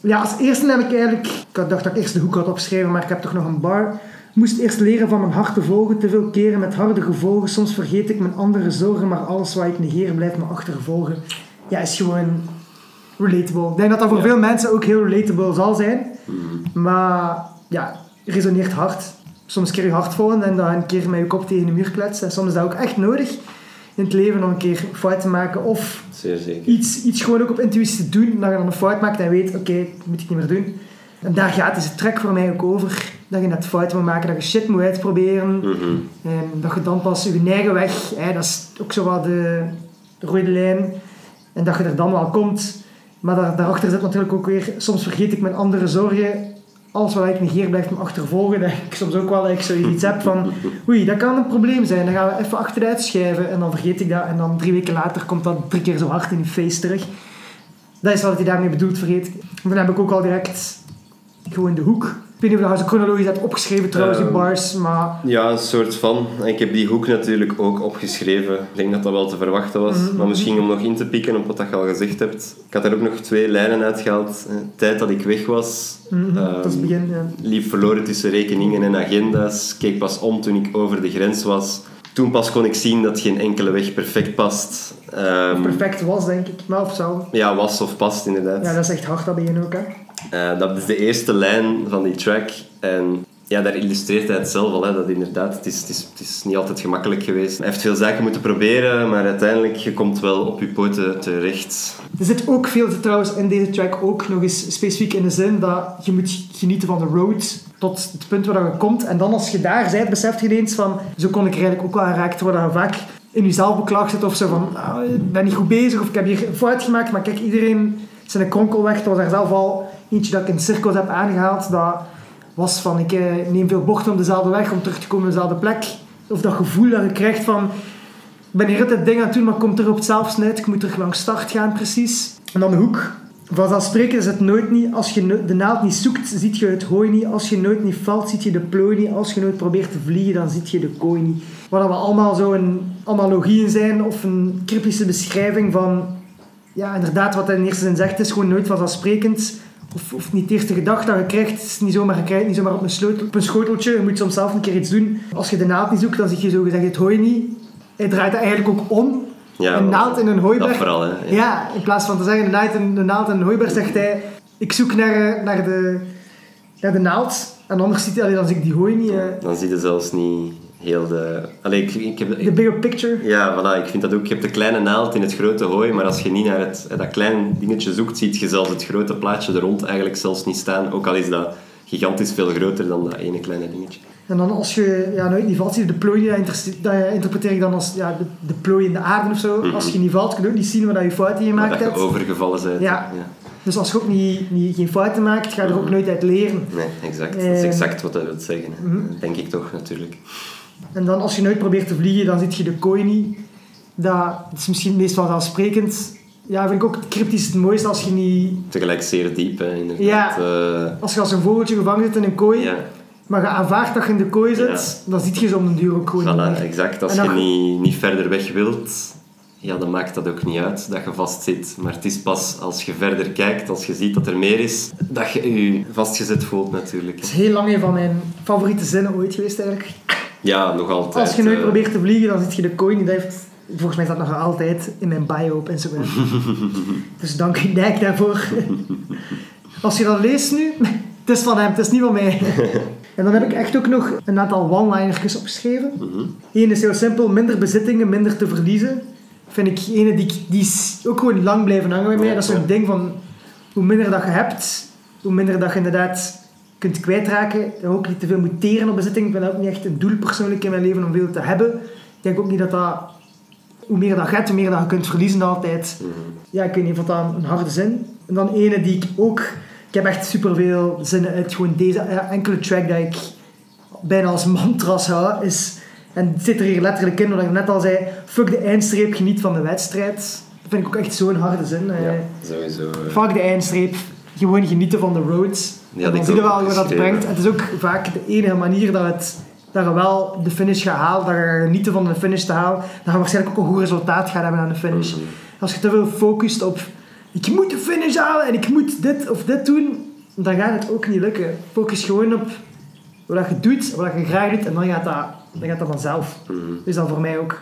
Ja, als eerste heb ik eigenlijk... Ik had- dacht dat ik eerst de hoek had opgeschreven, maar ik heb toch nog een bar. Moest eerst leren van mijn hart te volgen, te veel keren met harde gevolgen. Soms vergeet ik mijn andere zorgen, maar alles wat ik negeer blijft me achtervolgen. Ja, is gewoon relatable. Ik denk dat dat voor Ja. veel mensen ook heel relatable zal zijn. Maar ja, resoneert hard. Soms een keer je hart volgen en dan een keer met je kop tegen de muur kletsen. En soms is dat ook echt nodig in het leven om een keer fout te maken of Zeer zeker. iets, iets gewoon ook op intuïtie te doen, dat je dan een fout maakt en weet, oké, dat moet ik niet meer doen. En daar gaat deze track voor mij ook over. Dat je net fouten moet maken, dat je shit moet uitproberen. Mhm. En dat je dan pas je eigen weg, hè, dat is ook zo wat de rode lijn. En dat je er dan wel komt. Maar daar, daarachter zit natuurlijk ook weer, soms vergeet ik mijn andere zorgen. Alles wat ik negeer blijft me achtervolgen. Dat ik soms ook wel dat ik zoiets heb van, oei, dat kan een probleem zijn. Dan gaan we even achteruit schuiven en dan vergeet ik dat. En dan drie weken later komt dat drie keer zo hard in je face terug. Dat is wat hij daarmee bedoelt, vergeet ik. Dan heb ik ook al direct gewoon de hoek. Ik weet niet of je chronologisch hebt opgeschreven trouwens, die Ehm, bars, maar... Ja, een soort van. Ik heb die hoek natuurlijk ook opgeschreven. Ik denk dat dat wel te verwachten was. Mhm. Maar misschien om nog in te pikken op wat dat je al gezegd hebt. Ik had er ook nog twee lijnen uitgehaald. Eh, Tijd dat ik weg was. Mhm, dat is het Ehm, begin, ja. liep verloren tussen rekeningen en agenda's. Keek pas om toen ik over de grens was. Toen pas kon ik zien dat geen enkele weg perfect past. Ehm, Perfect was, denk ik. Maar of zo. Ja, was of past inderdaad. Ja, dat is echt hard, dat begin ook, hè. Eh, dat is de eerste lijn van die track. En ja, daar illustreert hij het zelf al. Hè, dat inderdaad, het is, het, is, het is niet altijd gemakkelijk geweest. Hij heeft veel zaken moeten proberen, maar uiteindelijk je komt wel op je poten terecht. Er zit ook veel trouwens in deze track ook nog eens specifiek in de zin dat je moet genieten van de road tot het punt waar je komt. En dan als je daar bent, beseft je ineens van, zo kon ik er eigenlijk ook wel geraakt worden. Je vaak in jezelf beklaagd zit of zo van, ah, ik ben niet goed bezig of ik heb hier fout gemaakt. Maar kijk, iedereen zijn kronkelweg. Dat was daar zelf al eentje dat ik in cirkels heb aangehaald. Dat was van, ik eh, neem veel bochten op dezelfde weg om terug te komen op dezelfde plek. Of dat gevoel dat je krijgt van, ik ben hier altijd dingen aan het doen, maar ik kom terug op hetzelfde uit. Ik moet terug langs start gaan, precies. En dan de hoek. Vanzelfsprekend is het nooit niet. Als je de naald niet zoekt, ziet je het hooi niet. Als je nooit niet valt, ziet je de plooi niet. Als je nooit probeert te vliegen, dan ziet je de kooi niet. Dat we allemaal zo een analogie in zijn, of een cryptische beschrijving van... Ja, inderdaad, wat hij in eerste zin zegt, is gewoon nooit vanzelfsprekend. Of, of niet de eerste gedachte dat je krijgt, is niet zomaar, je krijgt niet zomaar op een, sleutel, op een schoteltje. Je moet soms zelf een keer iets doen. Als je de naald niet zoekt, dan zie je zo gezegd het hooi niet. Hij draait het eigenlijk ook om. Ja, een naald in een hooiberg. Dat vooral, hè. Ja, in plaats van te zeggen een naald in, een naald in een hooiberg, zegt hij... Ik zoek naar, eh, naar, de, naar de naald. En anders ziet hij, allee, dan zie ik die hooi niet. eh, Dan zie je zelfs niet heel de... Allee, ik, ik heb... de bigger picture. Ja, voilà, ik vind dat ook. Je hebt de kleine naald in het grote hooi, maar als je niet naar het, dat klein dingetje zoekt, ziet je zelfs het grote plaatje er rond eigenlijk zelfs niet staan. Ook al is dat gigantisch veel groter dan dat ene kleine dingetje. En dan als je ja, nooit niet valt, zie je de plooi. Dat, interpreteer ik dan als ja, de, de plooi in de aarde of zo. Als je niet valt, kun je ook niet zien waar je fouten Maar gemaakt dat je hebt. overgevallen bent. Ja. Dus als je ook niet, niet, geen fouten maakt, ga je er ook nooit uit leren. Nee, exact. Dat is Eh. exact wat dat wil zeggen. Mhm. Denk ik toch, natuurlijk. En dan als je nooit probeert te vliegen, dan ziet je de kooi niet. Dat is misschien het meest vanzelfsprekend. Ja, vind ik ook cryptisch het mooiste als je niet... Tegelijk zeer diep, hè, inderdaad. Ja. Eh, Als je als een vogeltje gevangen zit in een kooi, ja, maar je aanvaardt dat je in de kooi zit, dan ziet je ze om de duur ook gewoon voilà, exact. Als je dan- niet, niet verder weg wilt, ja, dan maakt dat ook niet uit dat je vast zit. Maar het is pas als je verder kijkt, als je ziet dat er meer is, dat je je vastgezet voelt natuurlijk. Het is heel lang een van mijn favoriete zinnen ooit geweest eigenlijk. Ja, nog altijd. Als je nooit eh, probeert te vliegen, dan ziet je de kooi niet. Dat heeft, volgens mij staat nog altijd in mijn bio op Instagram. dus dank u Dijk daarvoor. Als je dat leest nu, het is van hem, het is niet van mij. en dan heb ik echt ook nog een aantal one-linertjes opgeschreven. mhm. Eén is heel simpel, minder bezittingen, minder te verliezen. Vind ik ene die, die is ook gewoon lang blijven hangen bij mij. Dat is zo'n ding van, hoe minder dat je hebt, hoe minder dat je inderdaad kunt kwijtraken. Je ook niet te veel moet teren op bezitting. Ik ben ook niet echt een doel persoonlijk in mijn leven om veel te hebben. Ik denk ook niet dat dat... Hoe meer dat je hebt, hoe meer dat je kunt verliezen altijd. Mhm. Ja, ik weet niet, dat een harde zin. En dan ene die ik ook... Ik heb echt superveel zinnen uit gewoon deze eh, enkele track dat ik bijna als mantras hou, is... En het zit er hier letterlijk in, wat ik net al zei. Fuck de eindstreep, geniet van de wedstrijd. Dat vind ik ook echt zo'n harde zin. eh. Ja, sowieso. eh. Fuck de eindstreep. Gewoon genieten van de roads. Ja, en dan wel waar dat brengt. Het is ook vaak de enige manier dat, het, dat je wel de finish gaat halen. Dat je genieten van de finish te halen. Dat je waarschijnlijk ook een goed resultaat gaat hebben aan de finish. Mhm. Als je te veel focust op... Ik moet de finish halen en ik moet dit of dit doen. Dan gaat het ook niet lukken. Focus gewoon op wat je doet, wat je graag doet. En dan gaat dat, dan gaat dat vanzelf. Mhm. Dus dat voor mij ook.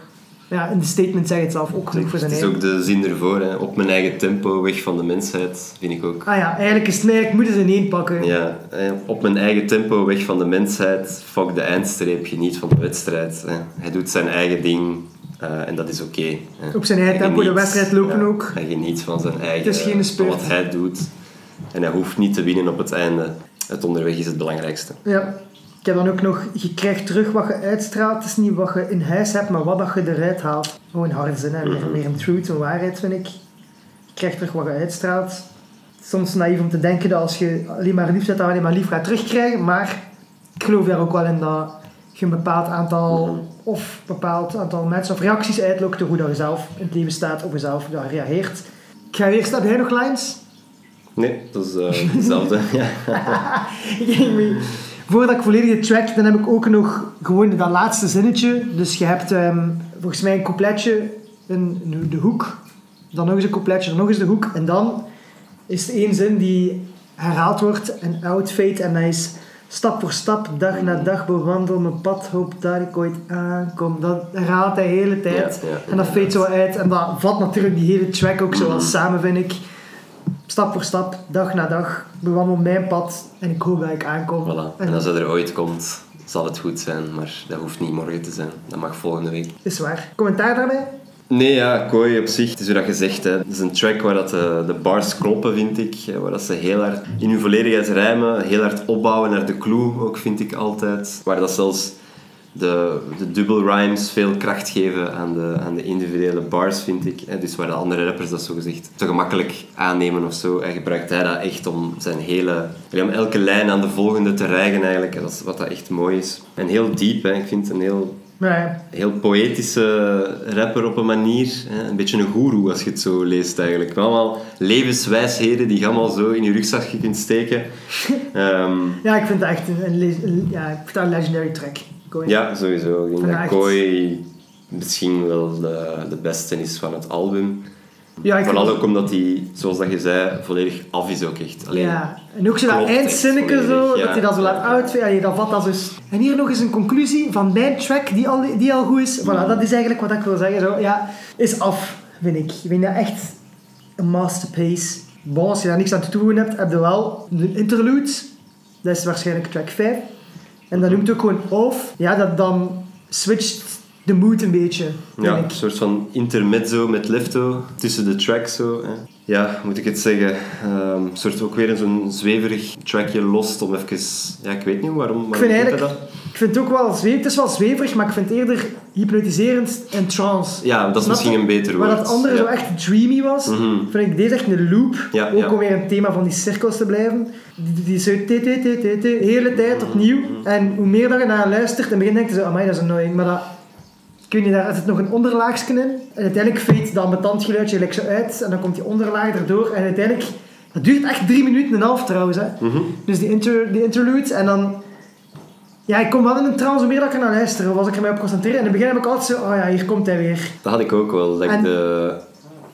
Ja, in de statement zeg je het zelf ook genoeg voor Het zijn is eigen. ook de zin ervoor, hè. op mijn eigen tempo, weg van de mensheid, vind ik ook. Ah ja, eigenlijk is het eigenlijk moeten ze in één pakken. Ja, op mijn eigen tempo, weg van de mensheid, fuck de eindstreep, geniet van de wedstrijd. Hè. Hij doet zijn eigen ding eh, en dat is oké. Op zijn eigen Hij tempo de wedstrijd lopen ja, ook. Hij geniet van zijn eigen, is geen van spurt. wat hij doet. En hij hoeft niet te winnen op het einde. Het onderweg is het belangrijkste. Ja. Ik heb dan ook nog, je krijgt terug wat je uitstraalt. Het is niet wat je in huis hebt, maar wat dat je eruit haalt. Gewoon harde zin, hè. Weer, Mhm. weer een truth, een waarheid vind ik. Je krijgt terug wat je uitstraalt. Soms naïef om te denken dat als je alleen maar lief zet, dat je alleen maar lief gaat terugkrijgen. Maar ik geloof daar ook wel in dat je een bepaald aantal, Mhm. of bepaald aantal mensen of reacties uitlokt door hoe dat je zelf in het leven staat of je zelf daar reageert. Ik ga eerst, heb jij nog lines? Nee, dat is eh, hetzelfde. ja. Ik. Voordat ik volledig de track, dan heb ik ook nog gewoon dat laatste zinnetje. Dus je hebt ehm, volgens mij een coupletje in de hoek, dan nog eens een coupletje, dan nog eens de hoek. En dan is er één zin die herhaald wordt, een outfade. En dat is stap voor stap, dag na dag bewandel mijn pad, hoop dat ik ooit aankom. Dat herhaalt hij de hele tijd. Ja, ja, en dat fade zo uit. En dat vat natuurlijk die hele track ook zo samen, vind ik. Stap voor stap, dag na dag, bewandel mijn pad en ik hoop dat ik aankom. Voilà. En als hij er ooit komt, zal het goed zijn. Maar dat hoeft niet morgen te zijn. Dat mag volgende week. is waar. Commentaar daarbij? Nee, ja, Kooi op zich, het is hoe dat gezegd. Hè. Het is een track waar dat de, de bars kloppen, vind ik. Waar dat ze heel hard in hun volledigheid rijmen. Heel hard opbouwen naar de clue, ook vind ik altijd. Waar dat zelfs de, de double rhymes veel kracht geven aan de, aan de individuele bars, vind ik. hè. Dus waar de andere rappers dat zo gezegd te gemakkelijk aannemen of zo. En gebruikt hij dat echt om zijn hele... Om elke lijn aan de volgende te rijgen eigenlijk. En dat is wat dat echt mooi is. En heel diep, hè. ik vind het een heel heel poëtische rapper op een manier. Een beetje een goeroe als je het zo leest eigenlijk. Allemaal levenswijsheden die je allemaal zo in je rugzakje kunt steken. Ehm, Ja, ik vind het echt een, een- ja, ik vind dat een legendary track. Ja, sowieso. Ik denk dat. Koi misschien wel de, de beste is van het album. Ja, ik Vooral ook omdat hij, zoals dat je zei, volledig af is ook echt. Alleen, Ja, en ook zo dat eindzinnetje zo, dat hij dat zo laat uitvegen. Allee, dat vat dat dus. En hier nog eens een conclusie van mijn track die al, die al goed is. Voilà, dat is eigenlijk wat ik wil zeggen. Zo. Ja, is af, vind ik. Ik vind dat echt een masterpiece. Bon, als je daar niks aan te doen hebt, heb je wel de interlude. Dat is waarschijnlijk track 5. En dat noemt ook gewoon off. Ja, dat dan switcht de mood een beetje, Ja, ik. een soort van intermezzo met lefto tussen de tracks zo. Hè. Ja, moet ik het zeggen? Een soort ook weer zo'n zweverig trackje lost om even... Ja, ik weet niet waarom. Ik vind eigenlijk, dat? ik vind het ook wel zweverig. Het is wel zweverig, maar ik vind het eerder hypnotiserend en trance. Ja, dat is misschien een beter woord. Waar dat andere ja. zo echt dreamy was, Mhm. vind ik deze echt een loop. Ja, ook ja. om weer een thema van die cirkels te blijven. Die, die zo de hele tijd opnieuw. Mhm. En hoe meer dat je naar luistert, in het begin denk je zo, amai, dat is annoying. Maar dat, weet niet, daar zit nog een onderlaagje in. En uiteindelijk fade dat ambetant geluidje gelijk zo uit. En dan komt die onderlaag erdoor. En uiteindelijk, dat duurt echt drie minuten en een half trouwens. Hè. Mhm. Dus die, inter, die interlude en dan... Ja, ik kom wel in een trance meer dat ik er naar luister. Was ik er mij op concentreren. In het begin heb ik altijd zo... Oh ja, hier komt hij weer. Dat had ik ook wel. Dat ik En- de,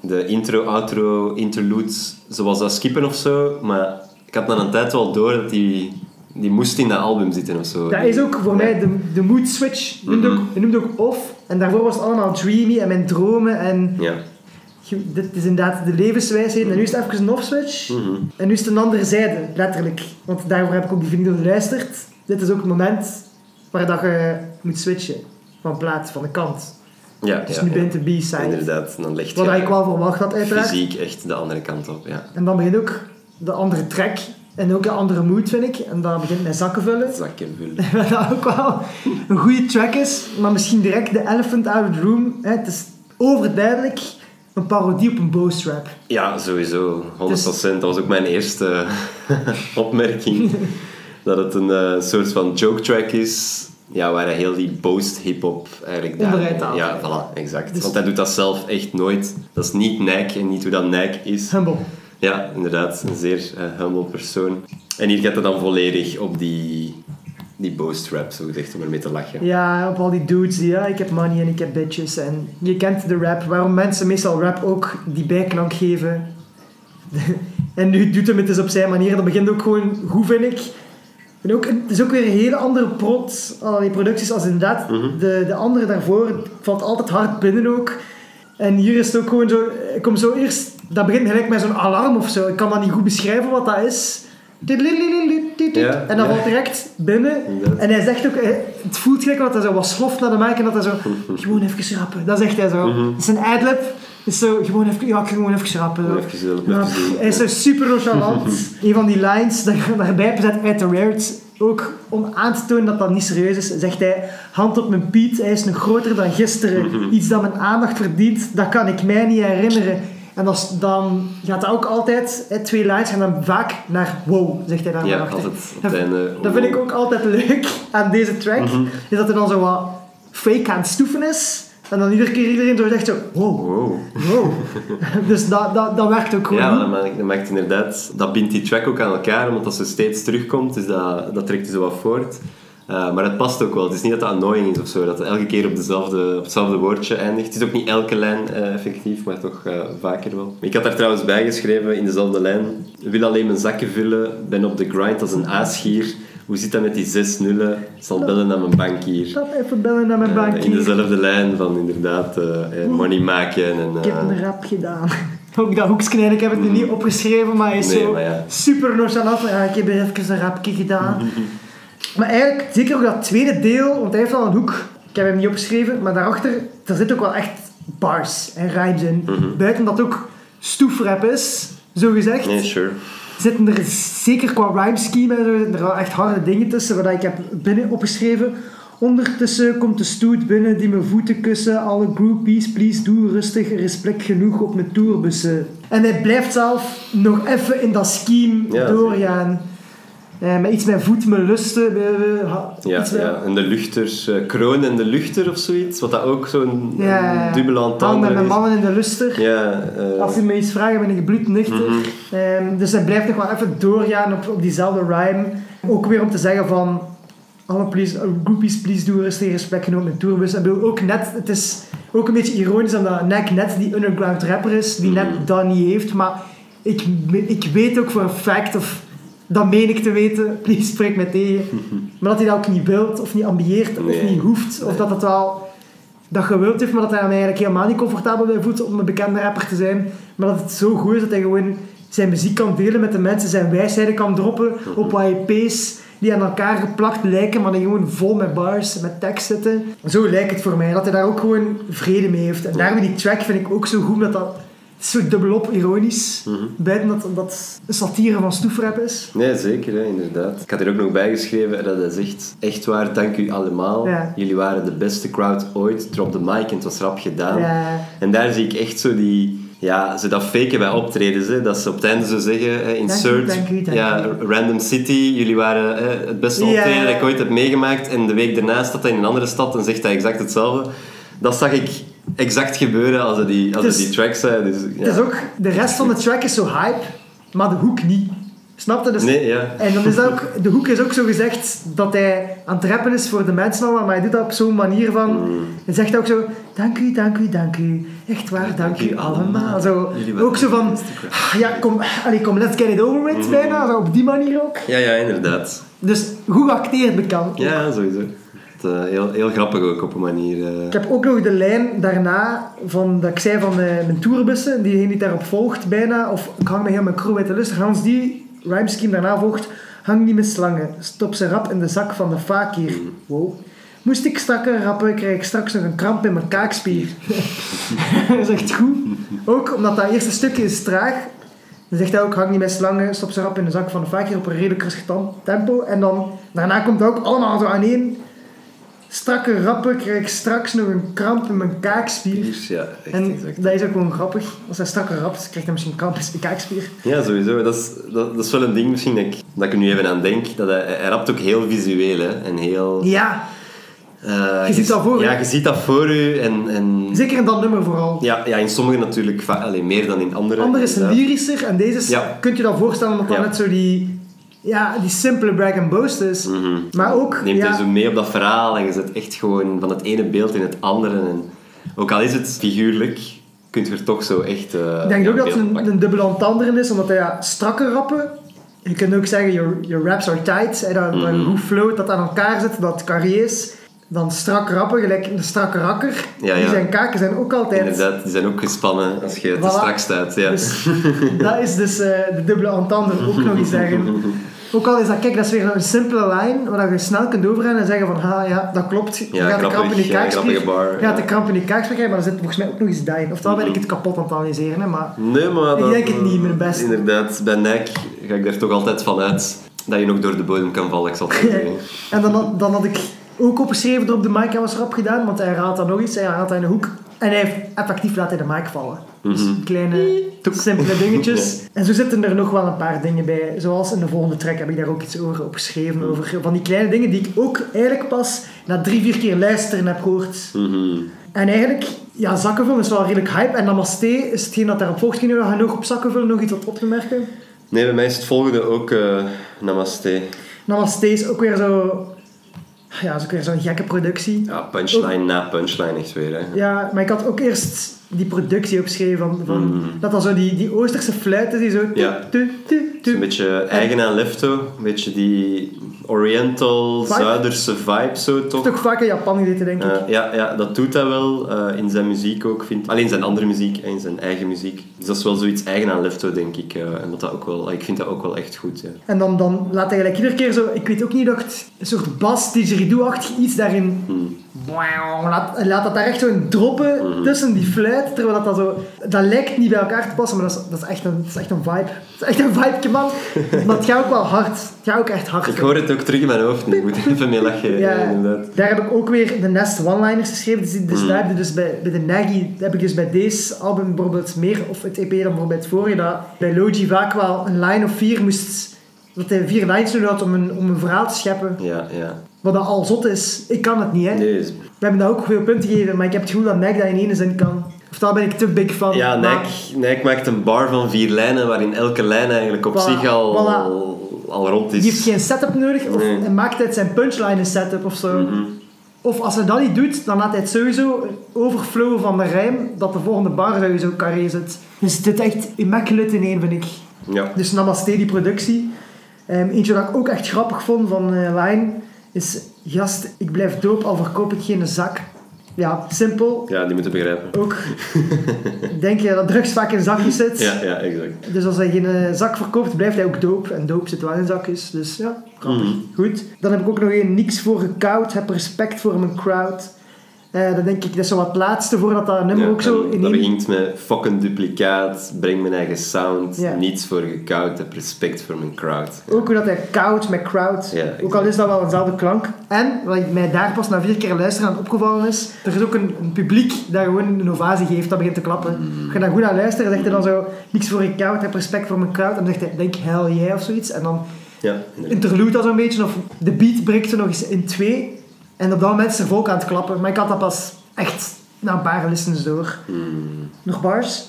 de intro, outro, interludes, zoals dat skippen of zo. Maar ik had na een tijd wel door dat die, die moest in dat album zitten of zo. Dat is ook voor mij de, de mood switch. Je noemt, Mhm. ook, je noemt ook off. En daarvoor was het allemaal dreamy en mijn dromen. En Ja. je- dit is inderdaad de levenswijsheid. En nu is het even een off switch. Mhm. En nu is het een andere zijde, letterlijk. Want daarvoor heb ik ook die video geluisterd. Dit is ook het moment waar dat je moet switchen. Van plaats, van de kant. Ja, Dus ja, nu ja. ben je de B-side. Inderdaad, dan ligt Wat je ik wel verwacht had, uiteraard. fysiek echt de andere kant op. Ja. En dan begint ook de andere track. En ook de andere mood, vind ik. En dan begint mijn zakken vullen. Zakken vullen. Wat ook wel een goede track is. Maar misschien direct de elephant out of the room. Hè. Het is overduidelijk een parodie op een boast rap. Ja, sowieso. 100%. Dus- Dat was ook mijn eerste opmerking. dat het een eh, soort van joke track is. Ja, waar hij heel die boast hip-hop eigenlijk daar- Onderuit haalt. Ja, voilà, exact. Dus- Want hij doet dat zelf echt nooit. Dat is niet Nike en niet hoe dat Nike is. Humble. Ja, inderdaad. Een zeer eh, humble persoon. En hier gaat het dan volledig op die, die boast rap, zo gezegd, om ermee te lachen. Ja, op al die dudes die, ja, ik heb money en ik heb bitches. En je kent de rap, waarom mensen meestal rap ook die bijklank geven. en nu doet hem het dus op zijn manier. Dat begint ook gewoon goed, vind ik. En ook, het is ook weer een hele andere prot, al die producties, als inderdaad de, de andere daarvoor. Het valt altijd hard binnen ook. En hier is het ook gewoon zo, ik kom zo eerst, dat begint gelijk met zo'n alarm of zo. Ik kan dat niet goed beschrijven wat dat is. Ja, en dan ja. valt direct binnen. En hij zegt ook, het voelt gelijk dat hij zo wat sloft naar de mic en dat hij zo, gewoon even rappen. Dat zegt hij zo. Het is een adlib. is zo, gewoon even, ja, ik ga gewoon even rappen. zo. Even hij is zo super nonchalant. een van die lines, dat je daarbij gezet uit de Rares, ook om aan te tonen dat dat niet serieus is, zegt hij, hand op mijn Piet, hij is nog groter dan gisteren. Iets dat mijn aandacht verdient, dat kan ik mij niet herinneren. En is- dan gaat dat ook altijd, hè, twee lines, en dan vaak naar wow, zegt hij daar Ja, altijd Dat, dat vind ik ook altijd leuk aan deze track, is dat er dan zo wat fake aan het stoeven is. En dan iedere keer iedereen zo zegt zo, wow, Wow. wow. dus dat, dat, dat werkt ook gewoon Ja, dat maakt, dat maakt inderdaad... Dat bindt die track ook aan elkaar, omdat als ze steeds terugkomt, dus dat, dat trekt zo wat voort. Uh, maar het past ook wel. Het is niet dat dat annoying is of zo, dat het elke keer op, dezelfde, op hetzelfde woordje eindigt. Het is ook niet elke lijn eh, effectief, maar toch eh, vaker wel. Ik had daar trouwens bij geschreven in dezelfde lijn. Wil alleen mijn zakken vullen, ben op de grind als een aasgier. Hoe zit dat met die zes nullen? Zal bellen naar mijn bankier. Stap even bellen naar mijn Eh, bank in dezelfde lijn van inderdaad eh, eh, money maken en... Ik heb eh, een rap gedaan. Ook dat hoeksknijden, ik heb het nu niet opgeschreven, maar hij is Nee, zo ja. super nonchalant. Ja, ik heb even een rapje gedaan. maar eigenlijk, zeker ook dat tweede deel, want hij heeft al een hoek. Ik heb hem niet opgeschreven, maar daarachter, er zit ook wel echt bars en rhymes in. Buiten dat ook stoefrap is, zo gezegd. Nee, sure. Zitten er zeker qua rhyme scheme en zo, zitten er wel echt harde dingen tussen wat ik heb binnen opgeschreven. Ondertussen komt de stoet binnen die mijn voeten kussen. Alle groupies, please doe rustig, respect genoeg op mijn tourbussen. En hij blijft zelf nog even in dat scheme Ja, doorgaan. Met iets met voet, mijn lusten. eh, eh, Ja, met- ja. en de luchters, eh, kroon en de luchter of zoiets, wat dat ook zo'n Ja, dubbele met entendre mijn is. mannen in de luster. Ja, eh, Als ze me iets vragen, ben ik bloednuchter. Ehm, dus hij blijft nog wel even doorgaan op, op diezelfde rhyme. Ook weer om te zeggen van... Alle please, groupies, please doe rustig respect genomen met tourbus. Ik bedoel, ook net... Het is ook een beetje ironisch omdat Nek net die underground rapper is, die net Mhm. dat niet heeft. Maar ik, ik weet ook voor een fact, of dat meen ik te weten, please spreek me tegen. Maar dat hij dat ook niet wilt, of niet ambieert, of Nee. niet hoeft. Of dat het wel dat gewild heeft, maar dat hij hem eigenlijk helemaal niet comfortabel bij voelt om een bekende rapper te zijn. Maar dat het zo goed is dat hij gewoon zijn muziek kan delen met de mensen, zijn wijsheden kan droppen op YP's die aan elkaar geplakt lijken, maar die gewoon vol met bars, met tekst zitten. Zo lijkt het voor mij, dat hij daar ook gewoon vrede mee heeft. En daarom die track vind ik ook zo goed, dat dat zo dubbelop ironisch. Buiten dat dat een satire van stoefrap is. Nee, zeker, hè, inderdaad. Ik had er ook nog bij geschreven dat hij zegt: Echt waar, dank u allemaal. Ja. Jullie waren de beste crowd ooit. Drop de mic en het was rap gedaan. Ja. En daar zie ik echt zo die. Ja, ze dat faken bij optredens. Hè, dat ze op het einde zo zeggen: hè, Insert. dank u, dank ja, Random City. Jullie waren hè, het beste optreden dat ik ooit heb meegemaakt. En de week daarna staat hij in een andere stad en zegt hij exact hetzelfde. Dat zag ik exact gebeuren als hij die, als die track zei. Dus, ja. Het is ook, de rest van de track is zo hype, maar de hoek niet. Snap je? Dus Nee, ja. En dan is dat ook, de hoek is ook zo gezegd dat hij aan het rappen is voor de mensen allemaal, maar hij doet dat op zo'n manier van. Mm. Hij zegt ook zo: Dank u, dank u, dank u. Echt waar, dank u allemaal. Zo, ook zo van. "Ah, Ja, kom, allee, kom, let's get it over with, Mm. bijna. Zo op die manier ook. ja, ja, inderdaad. Dus goed geacteerd bekend. Ja, sowieso. Eh, heel, heel grappig ook op een manier. eh. Ik heb ook nog de lijn daarna van dat ik zei van eh, mijn tourbussen, diegene die daarop volgt bijna, of ik hang met heel mijn crew uit de lust. Hans die rhymescheme daarna volgt, hang niet met slangen, stop ze rap in de zak van de fakir. Wow. Moest ik strakker rappen, krijg ik straks nog een kramp in mijn kaakspier. dat is echt goed. Ook omdat dat eerste stukje is traag. Dan zegt hij ook, hang niet met slangen, stop ze rap in de zak van de fakir op een redelijk rustig tempo. En dan, daarna komt het ook allemaal zo aan één. Strakke rappen krijg ik straks nog een kramp in mijn kaakspier. Ja, echt En exact. dat is ook gewoon grappig. Als hij strakker rapt, krijgt hij misschien kramp in zijn kaakspier. Ja, sowieso. Dat is, dat, dat is wel een ding misschien dat ik, dat ik er nu even aan denk. Dat hij, hij rapt ook heel visueel, hè. En heel... Ja, eh, Je ziet dat voor je. Ja, je ziet dat voor je. En, en zeker in dat nummer vooral. ja, ja, in sommige natuurlijk va- allee, meer dan in andere. Andere is lyrischer en deze is, Ja. kunt je dat voorstellen omdat dat Ja. net zo die, ja, die simpele brag and boast is. Maar ook, Neemt ja, hij zo mee op dat verhaal en je zet echt gewoon van het ene beeld in het andere. En ook al is het figuurlijk, kun je er toch zo echt. eh, ik denk ja, ook dat het een, een dubbele entendre is, omdat hij ja, strakke rappen je kunt ook zeggen, your, your raps are tight. Dat Mhm. hoe float dat aan elkaar zit, dat carré is. Dan strak rappen, gelijk een strakke rakker. Ja, Die zijn kaken zijn ook altijd... Inderdaad, die zijn ook gespannen als je te Voilà. strak staat. Ja. Dus dat is dus eh, de dubbele entendre ook nog eens zeggen. Ook al is dat, kijk, dat is weer een simpele lijn waar je snel kunt overrennen en zeggen van, ha ja, dat klopt. Je Ja, gaat de kramp in je ja, bar, Je gaat de kramp in je kaakspier krijgen, maar er zit volgens mij ook nog iets daarin. Oftewel ben ik het kapot aan het analyseren, hè, maar... Nee, maar Ik dat, denk het niet, mijn beste. Inderdaad, bij Nike ga ik er toch altijd van uit dat je nog door de bodem kan vallen, ik zal het zeggen. En dan, dan had ik ook opgeschreven op de mic en was erop gedaan, want hij raadt dan nog iets, hij raadt in de hoek. En hij heeft effectief laat hij de mic vallen. Dus Mhm. kleine, simpele dingetjes. En zo zitten er nog wel een paar dingen bij. Zoals in de volgende track heb ik daar ook iets over opgeschreven. Over van die kleine dingen die ik ook eigenlijk pas na drie, vier keer luisteren heb gehoord. Mhm. En eigenlijk, ja, zakkenvullen is wel redelijk hype. En Namaste is hetgeen dat daarop volgt. Kun je nog op zakkenvullen nog iets op op te merken? Nee, bij mij is het volgende ook eh, Namaste. Namaste is ook weer zo... Ja, is ook weer zo'n gekke productie. Ja, punchline na punchline echt weer. Hè. Ja, maar ik had ook eerst die productie opgeschreven van, van Mm. dat dan zo die, die Oosterse fluiten die zo... Ja. tu, tu, een beetje eigen aan Lefto, een beetje die Oriental, Vibe. Zuiderse vibe zo toch. toch vaak in Japan gezeten, denk ik. Eh, ja, ja, dat doet hij wel eh, in zijn muziek ook, vind ik. Alleen zijn andere muziek en in zijn eigen muziek. Dus dat is wel zoiets eigen aan Lefto, denk ik. eh, en dat dat ook wel, ik vind dat ook wel echt goed. Ja. En dan, dan laat hij gelijk iedere keer zo... Ik weet ook niet, dat het een soort bas, didgeridoo-achtig iets daarin... Hmm. Laat, laat dat daar echt zo in droppen Mhm. tussen die fluit, terwijl dat, dat zo... Dat lijkt niet bij elkaar te passen, maar dat is, dat is, echt, een, dat is echt een vibe. Dat is echt een vibe, man. maar het gaat ook wel hard. Het gaat ook echt hard. Ik hoor het ook terug in mijn hoofd nu. Ik moet even mee lachen, Ja, eh, inderdaad. daar heb ik ook weer de Nest One-Liners geschreven. Dus, dus Mm. daar heb je dus bij, bij de Nagy, heb ik dus bij deze album bijvoorbeeld meer, of het EP dan bijvoorbeeld het vorige, dat bij Logi vaak wel een line of vier moest, dat hij vier lines nodig had om een, om een verhaal te scheppen. Ja, ja. Wat dat al zot is. Ik kan het niet, hè. Nee, We hebben daar ook veel punten gegeven, maar ik heb het gevoel dat Nike dat in één zin kan. Of daar ben ik te big van. ja, Nike, maakt een bar van vier lijnen, waarin elke lijn eigenlijk op Voilà, zich al, voilà. al rond is. Die heeft geen setup nodig, of Nee. maakt uit zijn punchline een setup of zo. Mhm. Of als hij dat niet doet, dan laat hij het sowieso overflowen van de rijm, dat de volgende bar sowieso carré zit. Dus het is echt immaculate in één, vind ik. Ja. Dus Namaste, die productie. Ehm, eentje dat ik ook echt grappig vond van eh Line, is... Gast, ik blijf doop, al verkoop ik geen zak. Ja, simpel. ja, die moeten begrijpen. Ook denk je dat drugs vaak in zakjes zit. Ja, ja, exact. Dus als hij geen eh, zak verkoopt, blijft hij ook doop. En doop zit wel in zakjes. Dus ja, grappig. Mhm. Goed. Dan heb ik ook nog een niks voor gekoud. Heb respect voor mijn crowd. Eh dan denk ik, dat is zo wat het laatste voordat dat nummer Ja, ook zo in dat begint met fucking duplicaat, breng mijn eigen sound, Ja. niets voor gekoud, heb respect voor mijn crowd. Ook hoe dat hij koud met crowd. Ook al is dat wel eenzelfde klank. En, wat mij daar pas na vier keer luisteren aan opgevallen is, er is ook een, een publiek dat gewoon een ovatie geeft, dat begint te klappen. Mm. Als je daar goed aan luistert, dan zegt hij dan zo, niks voor je koud, heb respect voor mijn crowd. En dan zegt hij, denk hell yeah of zoiets. En dan Ja, interlude dat zo'n beetje, of de beat breekt er nog eens in twee. En op dat moment is er volk aan het klappen. Maar ik had dat pas echt na een paar listens door. Hmm. Nog bars?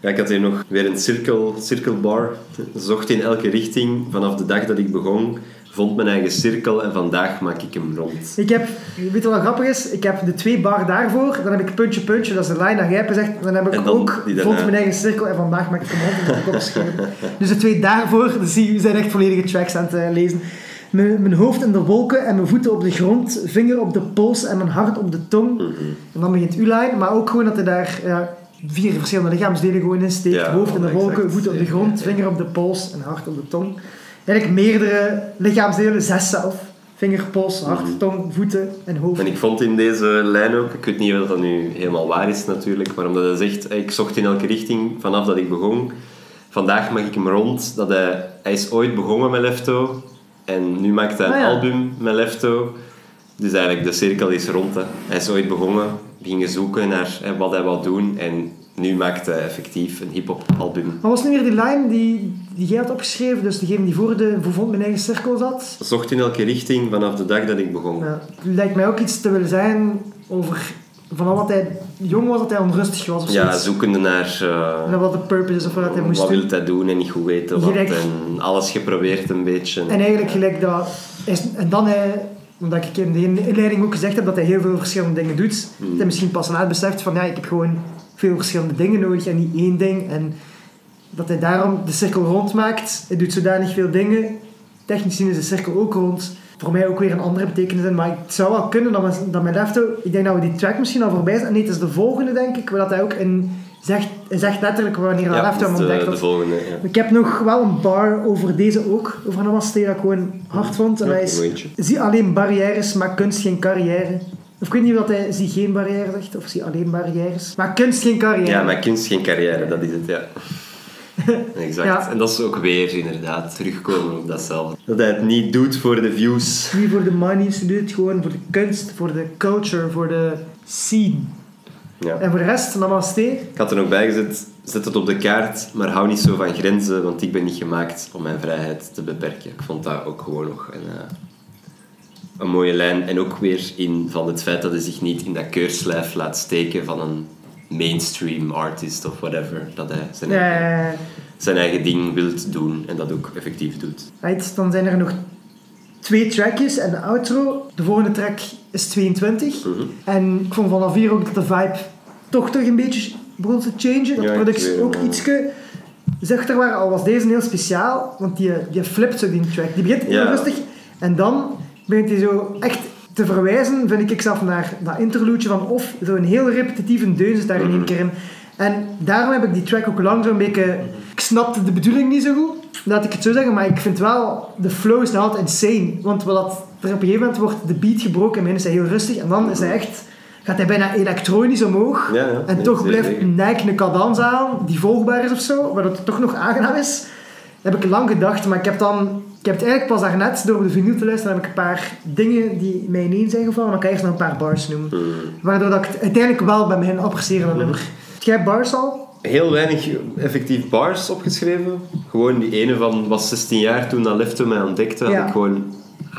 Ja, ik had hier nog weer een cirkel, cirkelbar. Zocht in elke richting vanaf de dag dat ik begon. Vond mijn eigen cirkel en vandaag maak ik hem rond. Ik heb, weet je wat grappig is? Ik heb de twee bar daarvoor, dan heb ik puntje puntje, dat is de lijn dat jij hebt gezegd. Dan heb ik dan ook daarna. vond mijn eigen cirkel en vandaag maak ik hem rond. Dus de twee daarvoor, dus die zijn echt volledige tracks aan het eh, lezen. Mijn, mijn hoofd in de wolken en mijn voeten op de grond, vinger op de pols en mijn hart op de tong. Mhm. En dan begint uw lijn, maar ook gewoon dat hij daar ja, vier verschillende lichaamsdelen gewoon in steekt. Ja, hoofd in de exact. wolken, voeten op de grond, vinger op de pols en hart op de tong. Eigenlijk meerdere lichaamsdelen, zes zelf. Vinger, pols, hart, Mhm. tong, voeten en hoofd. En ik vond in deze lijn ook, ik weet niet of dat nu helemaal waar is natuurlijk, maar omdat hij zegt, ik zocht in elke richting vanaf dat ik begon. Vandaag mag ik hem rond, dat hij, hij is ooit begonnen met Lefto en nu maakt hij een Ah, ja. album met Lefto. Dus eigenlijk de cirkel is rond. Hè. Hij is ooit begonnen, ging zoeken naar hè, wat hij wou doen en nu maakt hij effectief een hip-hop album. Wat was nu weer die line die, die jij had opgeschreven, dus degene die voor de voor vond mijn eigen cirkel zat? Zocht in elke richting vanaf de dag dat ik begon. Ja, lijkt mij ook iets te willen zijn over vanaf wat hij jong was, dat hij onrustig was of Ja, zoiets. zoekende naar eh, Naar wat de purpose is of wat hij moest wat doen. wil hij doen en niet goed weten wat. En alles geprobeerd een beetje. En eigenlijk gelijk dat... Is, en dan hij... Omdat ik in de inleiding ook gezegd heb dat hij heel veel verschillende dingen doet. Hmm. Dat hij misschien pas laat beseft van ja, ik heb gewoon veel verschillende dingen nodig en niet één ding. En dat hij daarom de cirkel rond maakt. Hij doet zodanig veel dingen. Technisch gezien is de cirkel ook rond. Voor mij ook weer een andere betekenis in. Maar het zou wel kunnen dat, mijn- dat mijn lefto... Ik denk dat we die track misschien al voorbij zijn. Nee, het is de volgende, denk ik. Dat hij ook in zegt, zegt letterlijk wanneer Ja, lefto hem de, ontdekt de had. volgende. Ja. Ik heb nog wel een bar over deze ook. Over Namaste, dat ik gewoon hard vond. En Ja, hij is... Zie alleen barrières, maar kunst geen carrière. Of ik weet niet wat hij zie geen barrière zegt, of zie alleen barrières. Maar kunst geen carrière. Ja, maar kunst geen carrière, dat is het, ja. Exact. Ja. En dat is ook weer inderdaad terugkomen op datzelfde. Dat hij het niet doet voor de views. Niet voor de money, ze doet het gewoon voor de kunst, voor de culture, voor de scene. Ja. En voor de rest, namaste. Ik had er nog bij gezet, zet het op de kaart, maar hou niet zo van grenzen, want ik ben niet gemaakt om mijn vrijheid te beperken. Ik vond dat ook gewoon nog een, eh, een mooie lijn. En ook weer in van het feit dat hij zich niet in dat keurslijf laat steken van een mainstream artist of whatever. Dat hij zijn, eigen, zijn eigen ding wilt doen en dat ook effectief doet. right, dan zijn er nog twee trackjes en de outro. De volgende track is 22. Mhm. En ik vond vanaf hier ook dat de vibe toch toch een beetje begon te changen. Dat Ja, de productie ook ietske zachter waren. Al was deze heel speciaal, want die, die flipt zo die track. Die begint heel Ja. rustig en dan begint hij zo echt te verwijzen, vind ik zelf, naar dat interludeje van of zo'n heel repetitieve deun zit daar in één keer in. En daarom heb ik die track ook lang zo'n beetje... Ik snapte de bedoeling niet zo goed, laat ik het zo zeggen, maar ik vind wel, de flow is nog altijd insane. Want wat dat, er op een gegeven moment wordt de beat gebroken, en dan is hij heel rustig, en dan is hij echt, gaat hij bijna elektronisch omhoog. Ja, ja. En Nee, toch blijft. Nike een cadans aan, die volgbaar is of zo, waardoor het toch nog aangenaam is. Dat heb ik lang gedacht, maar ik heb dan... Ik heb het eigenlijk pas daarnet, door de vinyl te luisteren, heb ik een paar dingen die mij ineens zijn gevallen, maar ik kan eerst nog een paar bars noemen. Hmm. Waardoor dat ik het uiteindelijk wel ben beginnen appreciëren, dat nummer. Heb jij bars al? Heel weinig effectief bars opgeschreven. Gewoon die ene van was 16 jaar toen dat Lefto mij ontdekte. Had Ja. ik gewoon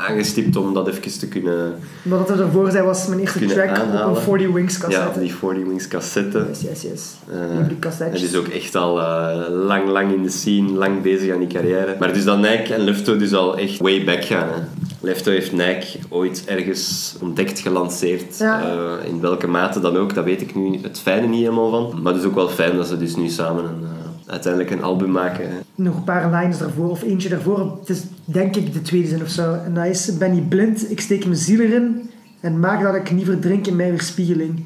aangestipt om dat even te kunnen, Omdat het ervoor zei, was mijn eerste track op een 40 Wings ja, cassette. die 40 Wings cassette. Yes, yes, yes. Eh, Die is ook echt al eh, lang, lang in de scene, lang bezig aan die carrière. Maar dus dat Nike en Lefto dus al echt way back gaan. Hè. Lefto heeft Nike ooit ergens ontdekt, gelanceerd. Ja. Eh, in welke mate dan ook, dat weet ik nu het fijne niet helemaal van. Maar het is ook wel fijn dat ze dus nu samen een, uiteindelijk een album maken. Nog een paar lines daarvoor, of eentje daarvoor. Het is denk ik de tweede zin of zo. En dat is, ben niet blind, ik steek mijn ziel erin en maak dat ik niet verdrink in mijn weerspiegeling.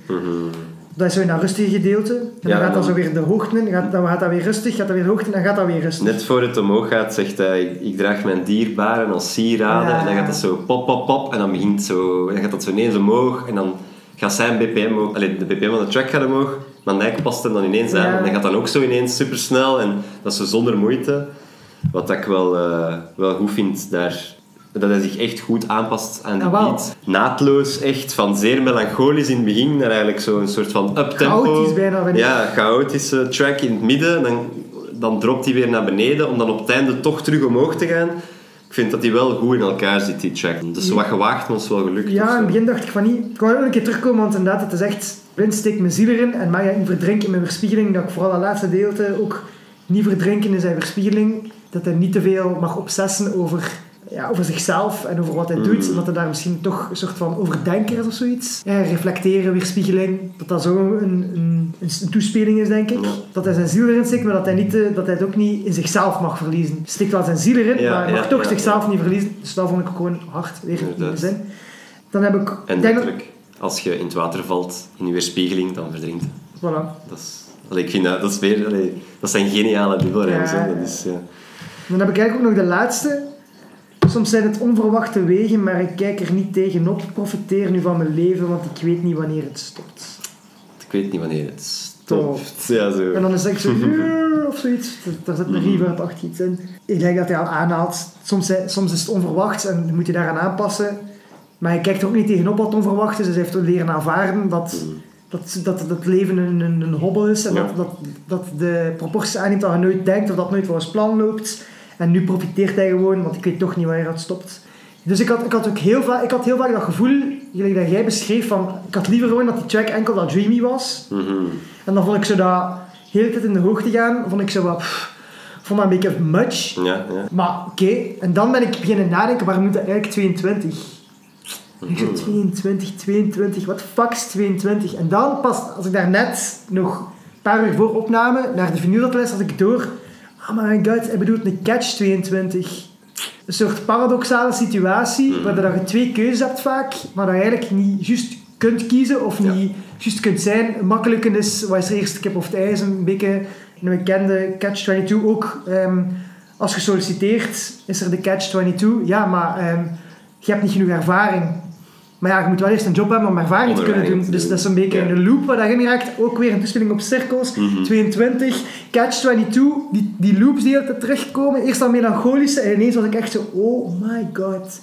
Dat is zo in dat rustige gedeelte. En Ja, dan gaat dat zo weer de hoogte in, gaat, dan gaat dat weer rustig, gaat dat weer de hoogte in, dan gaat dat weer rustig. Net voor het omhoog gaat, zegt hij: ik, ik draag mijn dierbaren als sieraden. Ja. En dan gaat dat zo pop, pop, pop. En dan begint zo, dan gaat dat zo ineens omhoog. En dan gaat zijn BPM ook, allee, de BPM van de track gaat omhoog. Maar Nike past hem dan ineens aan. En dan gaat dan ook zo ineens supersnel. En dat is zo zonder moeite. Wat ik wel, eh, wel goed vind daar. Dat hij zich echt goed aanpast aan die Ah, wel. beat. Naadloos, echt. Van zeer melancholisch in het begin naar eigenlijk zo'n soort van uptempo. Chaotisch bijna. Ja, chaotische track in het midden. Dan, dan dropt hij weer naar beneden om dan op het einde toch terug omhoog te gaan. Ik vind dat hij wel goed in elkaar zit, die track. Dus wat gewaagd, maar is wel gelukt. Ja, in het begin dacht ik van niet. Ik wou ook een keer terugkomen, want inderdaad, het is echt... Blind steek mijn ziel erin en mag niet verdrinken in mijn weerspiegeling. Dat ik vooral dat laatste deelte ook niet verdrinken in zijn weerspiegeling. Dat hij niet te veel mag obsessen over, ja, over zichzelf en over wat hij doet. En dat hij daar misschien toch een soort van overdenker is of zoiets. Ja, reflecteren, weerspiegeling. Dat dat zo een, een, een toespeling is, denk ik. Dat hij zijn ziel erin steekt, maar dat hij, niet, eh, dat hij het ook niet in zichzelf mag verliezen. Hij steekt wel zijn ziel erin, Ja, maar hij mag toch zichzelf niet verliezen. Dus dat vond ik gewoon hard, weer in de zin. Dan heb ik... En denk dat- als je in het water valt, in je weerspiegeling, dan verdrinkt. Voilà. Dat is... Allee, ik vind dat, dat is weer... Allee, dat zijn geniale dubbelrijms. Ja. Dat is, ja. Dan heb ik eigenlijk ook nog de laatste. Soms zijn het onverwachte wegen, maar ik kijk er niet tegenop. Profiteer nu van mijn leven, want ik weet niet wanneer het stopt. Ik weet niet wanneer het stopt. Ja, zo. En dan is het zo... Of zoiets. Daar zit een reverb achter iets in. Ik denk dat hij al aanhaalt. Soms, soms is het onverwacht en moet je daaraan aanpassen. Maar hij kijkt er ook niet tegenop wat onverwacht is. Dus hij heeft ook leren aanvaarden dat, dat, dat, dat het leven een, een, hobbel is. En Ja. dat, dat, dat de proporties aanneemt dat je nooit denkt of dat nooit volgens plan loopt. En nu profiteert hij gewoon, want ik weet toch niet wanneer het stopt. Dus ik had, ik had ook heel vaak, ik had heel vaak dat gevoel, gelijk dat jij beschreef, van ik had liever gewoon dat die track enkel dat dreamy was. Mhm. En dan vond ik zo dat hele tijd in de hoogte gaan, vond ik zo wat, pff, vond dat een beetje much. Ja, ja. Maar oké, en dan ben ik beginnen nadenken, waarom moet dat eigenlijk 22? Ik zo 22, 22, wat fuck is 22? En dan pas, als ik daar net nog een paar uur voor opname, naar de vinyl had ik door, oh my god, hij bedoelt een catch-22. Een soort paradoxale situatie, Mhm. waar dat je twee keuzes hebt vaak, maar dat je eigenlijk niet juist kunt kiezen of Ja. niet juist kunt zijn. Makkelijk is, wat is er eerst, kip of het ijs, een beetje een bekende catch-22 ook. ehm, als je solliciteert, is er de catch-22. Ja, maar ehm, je hebt niet genoeg ervaring. Maar ja, je moet wel eerst een job hebben om ervaring te kunnen doen. Dus dat is een beetje een loop waar je in raakt. Ook weer een toespeling op cirkels. Mhm. 22, Catch-22. Die, die loops die altijd terugkomen. Eerst dat melancholische. En ineens was ik echt zo... Oh my god.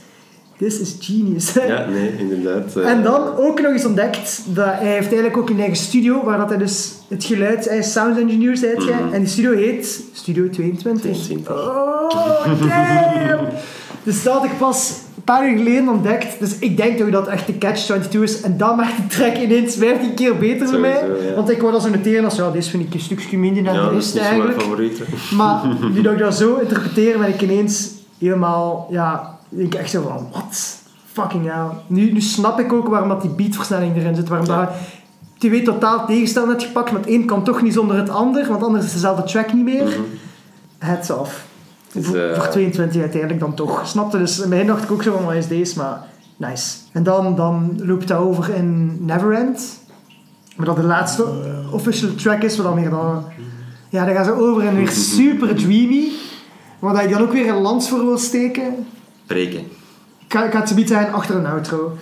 This is genius. Ja, nee, inderdaad. eh, En dan ook nog eens ontdekt dat hij heeft eigenlijk ook een eigen studio waar dat hij dus het geluid, hij is sound engineer, zei het Mhm. en die studio heet Studio 22. 22. Oh, damn! dus dat had ik pas een paar uur geleden ontdekt. Dus ik denk dat het echt de Catch-22 is. En dan maakt die track ineens 15 keer beter voor mij. Ja. Want ik wou dat zo noteren als, ja, deze vind ik een stukje minder dan Ja, de dat mijn eigenlijk. Maar nu dat ik dat zo interpreteer, ben ik ineens helemaal, ja, denk ik echt zo van, wat? Fucking hell. Nu, nu snap ik ook waarom dat die beatversnelling erin zit. Waarom dat twee totaal tegenstellen hebt gepakt, het een kan toch niet zonder het ander, want anders is dezelfde track niet meer. Heads off. Dus, voor, eh, voor 22 uiteindelijk dan toch. Snapte? Dus in het begin dacht ik ook zo van, wat is deze? Maar nice. En dan, dan loopt dat over in Neverend. Maar dat de laatste official track is, wat dan weer dan... Ja, dan gaan ze over en weer super dreamy. Waar dat je dan ook weer een lans voor wil steken. Breken. Ik ga, ik ga het zo achter een outro.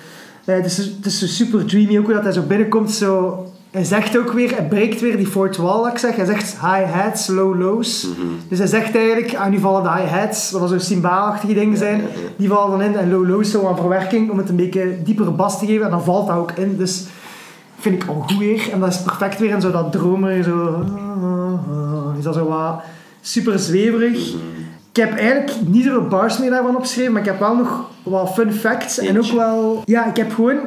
Het, is, het is zo super dreamy, ook hoe dat hij zo binnenkomt. Zo, hij zegt ook weer, hij breekt weer die fourth wall, dat ik zeg. Hij zegt hi-hats, low-lows. Dus hij zegt eigenlijk, ah, nu vallen de hi-hats, wat zo cymbaalachtige dingen zijn, ja, ja. die vallen dan in. En low-lows zo aan verwerking, om het een beetje diepere bas te geven. En dan valt dat ook in. Dus vind ik al goed weer. En dat is perfect weer in zo dat dromer, zo... Is dat zo wat super zweverig. Ik heb eigenlijk niet zoveel bars meer daarvan opgeschreven, maar ik heb wel nog wat fun facts. En ook wel... Ja, ik heb gewoon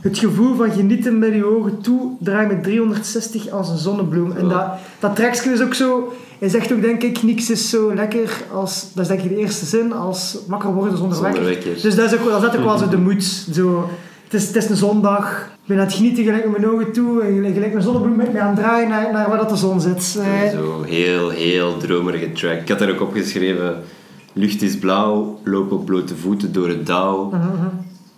het gevoel van genieten met je ogen toe, draai met 360 als een zonnebloem. En dat, dat trekje is ook zo... Hij zegt ook, denk ik, niks is zo lekker als... Dat is denk ik de eerste zin, als wakker worden zonder, Zonder wekker. Dus dat is ook, dat zet ook wel zo de moed. Zo, het, is, het is een zondag. Ik ben aan het genieten gelijk met mijn ogen toe. En gelijk, gelijk mijn zonnebloem met me aan het draaien naar, naar waar dat de zon zit. Eh, Zo heel, heel dromerige track. Ik had daar ook opgeschreven... Lucht is blauw, loop op blote voeten door het dauw.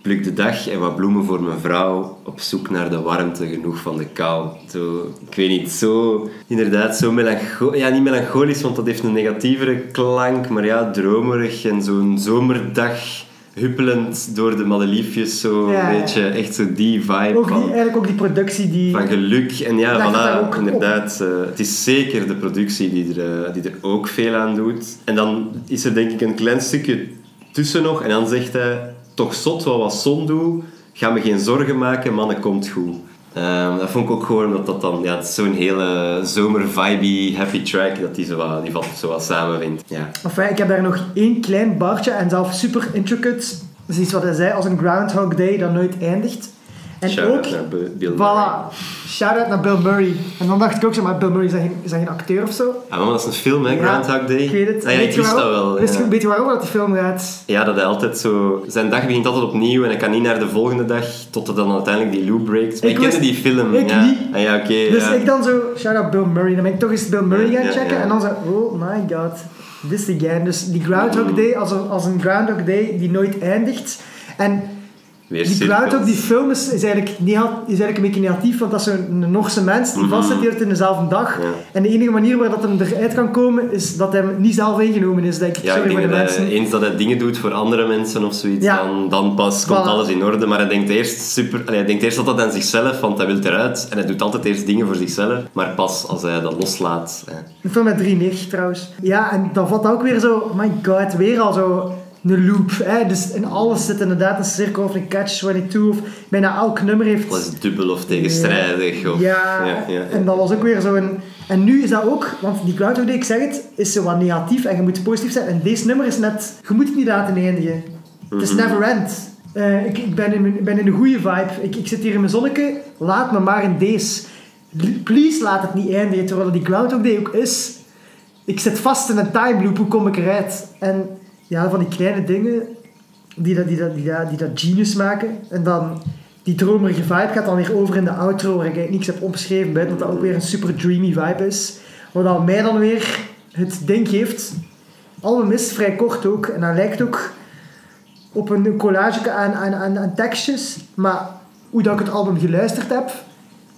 Pluk de dag en wat bloemen voor mijn vrouw. Op zoek naar de warmte, genoeg van de kou. Zo, ik weet niet, zo... Inderdaad, zo melancholisch... Ja, niet melancholisch, want dat heeft een negatievere klank. Maar ja, dromerig en zo'n zomerdag... Huppelend door de madeliefjes, zo Ja, een beetje, echt zo die vibe ook die, van, eigenlijk ook die productie die... van geluk. En ja, voilà, inderdaad. eh, het is zeker de productie die er, eh, die er ook veel aan doet. En dan is er denk ik een klein stukje tussen nog. En dan zegt hij, toch zot wat wat zon doe. Ga me geen zorgen maken, mannen, komt goed. Ehm, dat vond ik ook gewoon dat dat dan... Ja, zo'n hele zomer-vibey, happy track. Dat die zo wat, die wat, zo wat samenvindt. Ja. Ik heb daar nog één klein bartje en zelf super intricate. Dat is iets wat hij zei als een Groundhog Day dat nooit eindigt. En Shout-out ook... naar B- Bill Murray. Voilà. Shout-out naar Bill Murray. En dan dacht ik ook zo, maar Bill Murray is dat geen, is dat geen acteur of zo? Ah, maar dat is een film, hè? Ja, Groundhog Day. Ik weet het. Ah, ja, ik wist dat waarom- wel. Wist ja. je, weet je waarover dat die film gaat? Ja, dat hij altijd zo... Zijn dag begint altijd opnieuw en hij kan niet naar de volgende dag tot hij dan uiteindelijk die loop breakt. Maar Ik ik kende die film. ik ja. niet. Ah, ja, oké. Dus ja. ik dan zo, shout-out Bill Murray. Dan ben ik toch eens Bill Murray Ja, gaan ja, checken. ja. En dan zo, oh my god, this again. Dus die Groundhog Day als een, als een Groundhog Day die nooit eindigt. En Weer die cirkels. Groundhog, die film is, is, eigenlijk, is eigenlijk een beetje negatief, want dat is zo'n Norse mens die Mhm. vastzit in dezelfde dag. Ja. En de enige manier waar dat hem eruit kan komen, is dat hij niet zelf ingenomen is, denk ik. Ja, ik denk dat hij, eens dat hij dingen doet voor andere mensen of zoiets, Ja. dan, dan pas komt Voilà. alles in orde. Maar hij denkt eerst super... Allee, hij denkt eerst altijd aan zichzelf, want hij wil eruit. En hij doet altijd eerst dingen voor zichzelf. Maar pas als hij dat loslaat... Hè. Een film met 93 trouwens. Ja, en dan valt dat ook weer zo, oh my god, weer al zo een loop. Hè? Dus in alles zit inderdaad een cirkel of een catch-22 of bijna elk nummer heeft... Dat is dubbel of tegenstrijdig. Of, Ja, ja, ja. en dat was ook weer zo een... En nu is dat ook, want die Groundhog Day, ik zeg het, is zo wat negatief en je moet positief zijn. En deze nummer is net, je moet het niet laten eindigen. Het is Mhm. never end. Eh, ik, ik, ben in, ik ben in een goede vibe. Ik, ik zit hier in mijn zonneke, laat me maar in deze. Please laat het niet eindigen, terwijl die Groundhog Day ook is. Ik zit vast in een time loop, hoe kom ik eruit? En ja, van die kleine dingen die dat, die dat, die dat, die dat genius maken. En dan die dromerige vibe gaat dan weer over in de outro, waar ik eigenlijk niks heb opgeschreven, buiten dat dat ook weer een super dreamy vibe is. Wat dat mij dan weer het ding geeft. Het album is vrij kort ook en dat lijkt ook op een collage aan, aan, aan, aan tekstjes. Maar hoe dat ik het album geluisterd heb,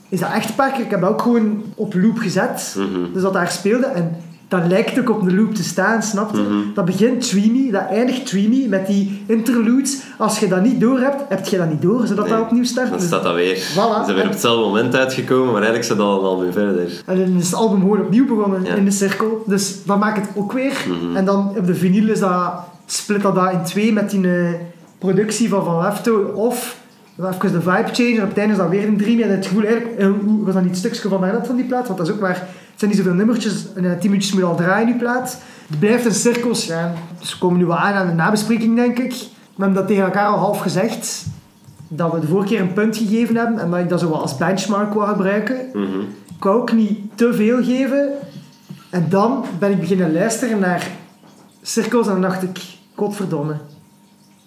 is dat echt keer. Ik heb dat ook gewoon op loop gezet. Dus dat daar speelde. En dat lijkt ook op de loop te staan, snap je? Dat begint dreamy, dat eindigt dreamy met die interludes. Als je dat niet door hebt, heb je dat niet door, zodat Nee, dat opnieuw start. Dan Dus- staat dat weer. Voilà. Ze zijn weer op hetzelfde moment uitgekomen, maar eigenlijk staat dat al een album verder. En dan is het album gewoon opnieuw begonnen Ja. in de cirkel. Dus dat maakt het ook weer. En dan op de vinyl is dat, split dat, dat in twee met die eh, productie van Van Lefto. Of even de vibe change. En op het einde is dat weer een dream. En het gevoel eigenlijk, eh, was dat niet het stukje van daarnet van die plaat? Want dat is ook het zijn niet zoveel nummertjes. En eh, tien minuutjes moet je al draaien, die plaat. Het blijft in cirkels gaan. Dus we komen nu wel aan aan de nabespreking, denk ik. We hebben dat tegen elkaar al half gezegd. Dat we de vorige keer een punt gegeven hebben. En dat ik dat zo wel als benchmark wil gebruiken. Mhm. Ik wou ook niet te veel geven. En dan ben ik beginnen luisteren naar cirkels en dan dacht ik, godverdomme.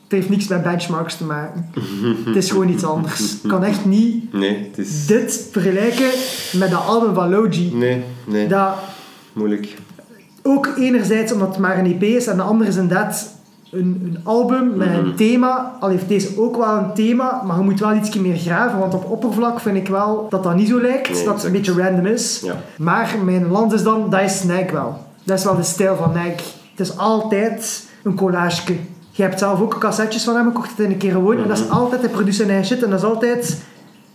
Het heeft niks met benchmarks te maken. het is gewoon iets anders. Ik kan echt niet Nee, het is... dit vergelijken met dat album van Logi. Nee, nee. Dat Moeilijk. ook enerzijds omdat het maar een EP is en de andere is inderdaad een, een album met een thema. Al heeft deze ook wel een thema, maar je moet wel iets meer graven, want op oppervlak vind ik wel dat dat niet zo lijkt, Nee, dat het een beetje random is. Ja. Maar mijn land is dan, dat is Nike wel. Dat is wel de stijl van Nike. Het is altijd een collage. Je hebt zelf ook cassettes van hem, ik kocht het een keer gewoon. En dat is altijd, hij produceert zijn eigen shit en dat is altijd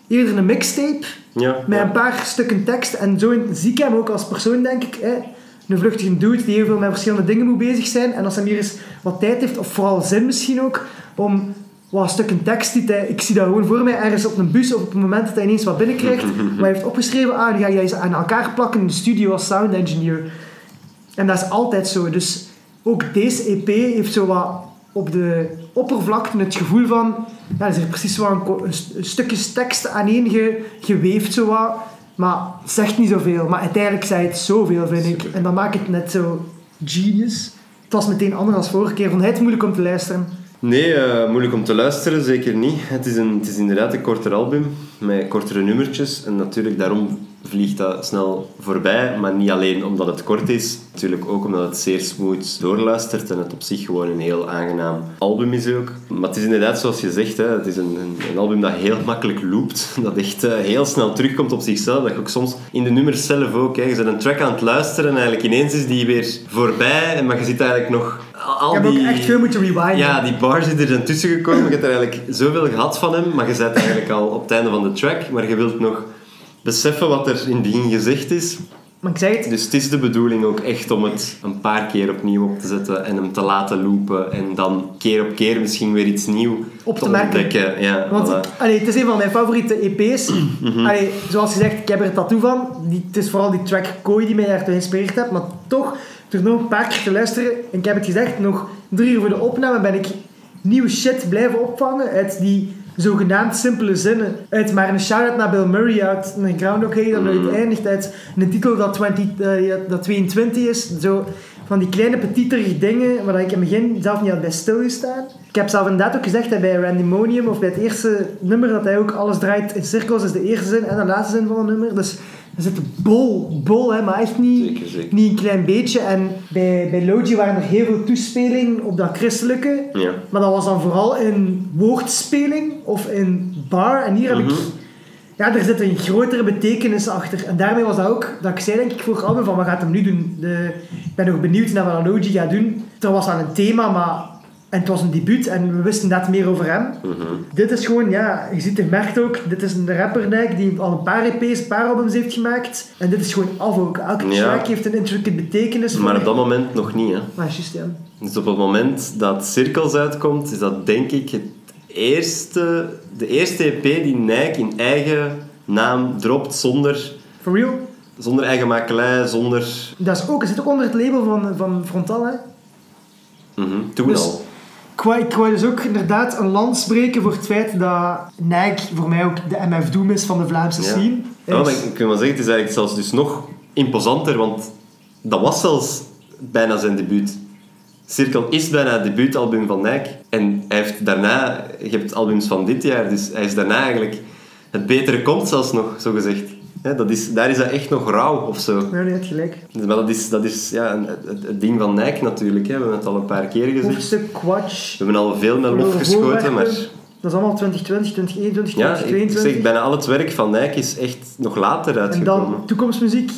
eerder een mixtape Ja. met ja. een paar stukken tekst. En zo zie ik hem ook als persoon, denk ik. Hè. Een vluchtige dude die heel veel met verschillende dingen moet bezig zijn. En als hij hier eens wat tijd heeft, of vooral zin misschien ook, om wat stukken tekst die hij... Ik zie dat gewoon voor mij ergens op een bus of op het moment dat hij ineens wat binnenkrijgt. maar hij heeft opgeschreven, ah, die ga je aan elkaar plakken in de studio als sound engineer. En dat is altijd zo. Dus ook deze EP heeft zo wat op de oppervlakte het gevoel van... Ja, is er precies zo een, stukjes tekst aaneen ge, geweefd, zo wat. Maar het zegt niet zoveel. Maar uiteindelijk zei het zoveel, vind ik. En dat maakt het net zo genius. Het was meteen anders dan vorige keer. Vond hij het moeilijk om te luisteren? Nee, eh, moeilijk om te luisteren, zeker niet. Het is, een, het is inderdaad een korter album met kortere nummertjes. En natuurlijk, daarom vliegt dat snel voorbij. Maar niet alleen omdat het kort is, natuurlijk ook omdat het zeer smooth doorluistert. En het op zich gewoon een heel aangenaam album is ook. Maar het is inderdaad zoals je zegt, hè, het is een, een, album dat heel makkelijk loopt. Dat echt eh, heel snel terugkomt op zichzelf. Dat je ook soms in de nummers zelf ook, hè, je bent een track aan het luisteren en eigenlijk ineens is die weer voorbij. Maar je zit eigenlijk nog... Al ik heb die... ook echt veel moeten rewinden. Ja, die bars die er zijn tussen gekomen. Je hebt er eigenlijk zoveel gehad van hem, maar je bent eigenlijk al op het einde van de track. Maar je wilt nog beseffen wat er in het begin gezegd is. Maar ik zeg het, Dus het is de bedoeling ook echt om het een paar keer opnieuw op te zetten en hem te laten loopen. En dan keer op keer misschien weer iets nieuws Op te merken. ontdekken. Ja, Want voilà. Mhm. allee, het is een van mijn favoriete EP's. allee, zoals gezegd, ik heb er een tattoo van. Die, het is vooral die track Kooi die mij daartoe geïnspireerd heeft. Maar toch, door nog een paar keer te luisteren, en ik heb het gezegd, nog drie uur voor de opname ben ik nieuwe shit blijven opvangen uit die zogenaamd simpele zinnen. Uit maar een shout-out naar Bill Murray uit een Groundhog Day dat eindigt. Uit een titel dat, 20, eh, dat 22 is. Zo van die kleine petiterige dingen waar ik in het begin zelf niet had bij stilgestaan. Ik heb zelf inderdaad ook gezegd dat bij Randymonium of bij het eerste nummer dat hij ook alles draait in cirkels is de eerste zin en de laatste zin van een nummer. Dus er zit bol, bol, hè, maar echt niet, Zeker, zeker. niet een klein beetje. En bij, bij Logi waren er heel veel toespelingen op dat christelijke. Ja. Maar dat was dan vooral in woordspeling of in bar. En hier heb ik... Ja, er zit een grotere betekenis achter. En daarmee was dat ook, dat ik zei denk ik voor het album van wat gaat hem nu doen. De, ik ben nog benieuwd naar wat Logi gaat doen. Er was dan een thema, maar... En het was een debuut en we wisten net meer over hem. Dit is gewoon, ja, je ziet, je merkt ook, dit is een rapper Nike die al een paar EP's, een paar albums heeft gemaakt. En dit is gewoon af ook. Elke Ja. track heeft een intricate betekenis. Maar op dat moment nog niet. Hè. Maar juist, ja. Dus op het moment dat Cirkels uitkomt, is dat denk ik het eerste, de eerste EP die Nike in eigen naam dropt zonder, For real. zonder eigen makelij, zonder... Dat is ook, het zit ook onder het label van, van Frontal, hè. Mhm, Toen Dus- al. Ik wou, wou dus ook inderdaad een lans spreken voor het feit dat Nike voor mij ook de MF Doom is van de Vlaamse Ja. scene. Ja, ik, wil maar zeggen, het is eigenlijk zelfs dus nog imposanter, want dat was zelfs bijna zijn debuut. Cirkel is bijna het debuutalbum van Nike. En hij heeft daarna, je hebt albums van dit jaar, dus hij is daarna eigenlijk... Het betere komt zelfs nog, zo gezegd. Dat is, daar is dat echt nog rauw of zo. Ja, nee, gelijk. Dus, Maar dat is, dat is ja, het, het ding van Nike natuurlijk. Hè. We hebben het al een paar keer gezegd. Hoofdstuk, Quatsch, We hebben al veel met lof geschoten, maar... Dat is allemaal 2020, 2021, Ja, ik, 2022. zeg, bijna al het werk van Nike is echt nog later en uitgekomen. dan toekomstmuziek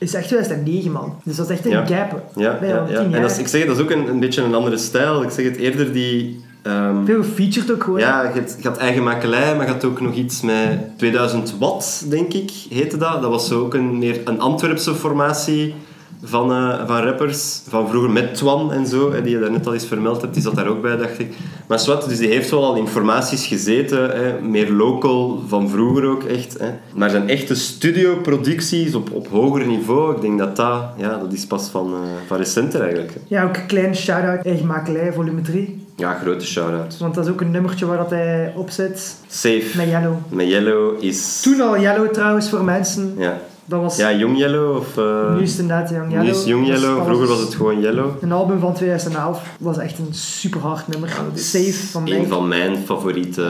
is echt 2009, man. Dus dat is echt een Ja. gap. Ja, ja, En dat is, ik zeg, dat is ook een, een beetje een andere stijl. Ik zeg het eerder die... ehm, Veel featured ook gewoon. ja, je had, je had eigen makelij, maar je had ook nog iets met 2000 watt, denk ik, heette dat. Dat was zo ook een, meer een Antwerpse formatie van, eh, van rappers. Van vroeger met Twan en zo, hè, die je daarnet al eens vermeld hebt. Die zat daar ook bij, dacht ik. Maar Swat, dus die heeft wel al in formaties gezeten. Hè, meer local, van vroeger ook echt. Hè. Maar zijn echte studioproducties op, op hoger niveau, ik denk dat dat... Ja, dat is pas van, eh, van recenter eigenlijk. hè. Ja, ook een kleine shout-out, eigen makelij, volume 3. Ja, grote shout-out. Want dat is ook een nummertje waar dat hij op zit. Safe. Met Yellow. Met Yellow is... Toen al Yellow trouwens voor mensen. Ja. Dat was Ja, Young Yellow of... eh, nu is het inderdaad Young Yellow. nu is Young Yellow, vroeger was het gewoon Yellow. Een album van 2011 was echt een super hard nummer. Is Safe van Een mij. van mijn favoriete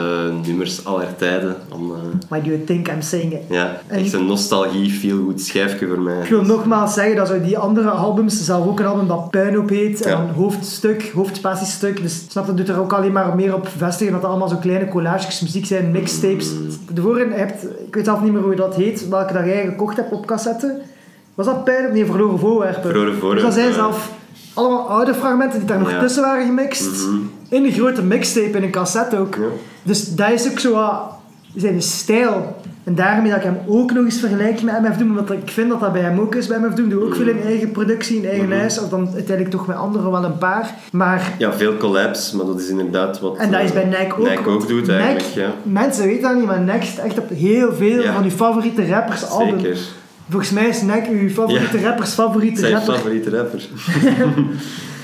nummers aller tijden. Om, Why do you think I'm saying it? ja, En- echt een nostalgie, feel goed schijfje voor mij. Ik wil nogmaals zeggen dat zo die andere albums, zelf ook een album dat Puinhoop heet, en Ja. dan hoofdstuk, hoofdspatiestuk, dus snap dat doet er ook alleen maar meer op bevestigen dat het allemaal zo kleine collages muziek zijn, mixtapes. Mm. De je hebt, ik weet zelf niet meer hoe dat heet, welke dat jij gekocht hebt op cassette. Was dat Puinhoop? Nee, Verloren Voorwerpen. Verloren Voorwerpen, Dus dat zijn zelf allemaal oude fragmenten die daar nog Ja. tussen waren gemixt. In een grote mixtape, in een cassette ook. Ja. Dus dat is ook zo wat zijn stijl. En daarmee dat ik hem ook nog eens vergelijk met MF Doom, omdat ik vind dat dat bij hem ook is. Bij MF Doom doe ook veel in eigen productie, in eigen huis, of dan uiteindelijk toch met anderen wel een paar. Maar, Ja, veel collabs, maar dat is inderdaad wat en dat is bij eh, Nike ook. Nike ook doet eigenlijk. Ja. Mensen weten dat niet, maar Nike echt op heel veel Ja. van uw favoriete rappers album. Volgens mij is Nike uw favoriete Ja. rappers favoriete Zijn rapper. favoriete rapper.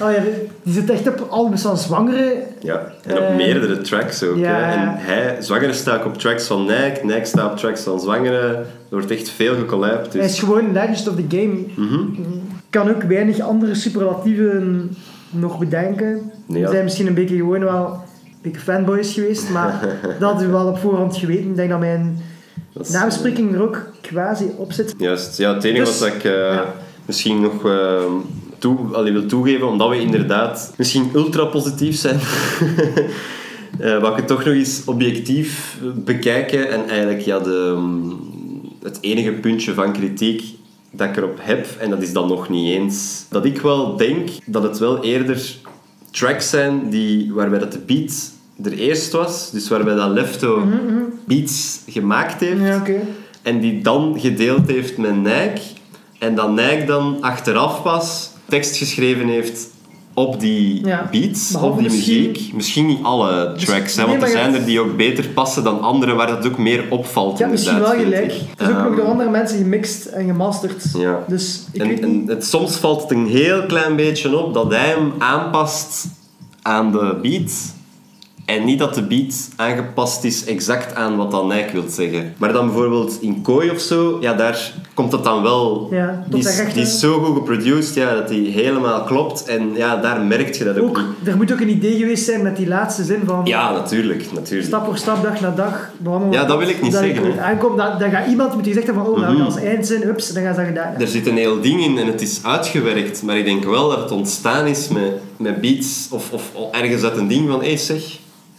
Oh ja, die zit echt op albums van zwangere. Ja, en op Eh, meerdere tracks ook. ja. Hè. En hij, Zwangere staat op tracks van Nike, Nike staat op tracks van Zwangere. Er wordt echt veel gecollabt. Hij is Dus. gewoon legend of the game. Ik kan ook weinig andere superlatieven nog bedenken. Ja. We zijn misschien een beetje gewoon wel een beetje fanboys geweest, maar dat hadden we wel op voorhand geweten. Ik denk dat mijn is, naamspreking er ook quasi op zit. Juist, ja, het enige Dus, wat ik eh, ja. misschien nog eh, toe, allee, wil toegeven, omdat we inderdaad misschien ultra positief zijn, eh wou ik het toch nog eens objectief bekijken en eigenlijk ja, de, mm, het enige puntje van kritiek dat ik erop heb, en dat is dan nog niet eens, dat ik wel denk dat het wel eerder tracks zijn die, waarbij dat de beat er eerst was, dus waarbij dat Lefto beats gemaakt heeft, Ja, en die dan gedeeld heeft met Nike. En dat Nike dan achteraf pas tekst geschreven heeft op die Ja. beats, Behalve op die misschien- muziek. Misschien niet alle tracks, hè, nee, want er zijn er die ook beter passen dan andere, waar dat ook meer opvalt. Ja, misschien wel gelijk. Het is ook nog Ehm, door andere mensen gemixt en gemasterd. Ja. Dus ik en, weet en het, soms valt het een heel klein beetje op dat hij hem aanpast aan de beat. En niet dat de beat aangepast is exact aan wat dan Nike wil zeggen. Maar dan bijvoorbeeld in Kooi of zo, ja, daar komt het dan wel... Ja, die, is, die is zo goed geproduced, ja, dat die helemaal klopt. En ja, daar merk je dat ook, Ook, er moet ook een idee geweest zijn met die laatste zin van Ja, natuurlijk, natuurlijk. stap voor stap, dag na dag. behandelen Ja, dat wil ik niet dat zeggen, hè. aankom, dan, dan gaat iemand moeten hebben van, oh, nou, als eindzin, hups, dan gaan ze dat. Er zit een heel ding in en het is uitgewerkt. Maar ik denk wel dat het ontstaan is met, met beats of, of ergens uit een ding van hé hey, zeg,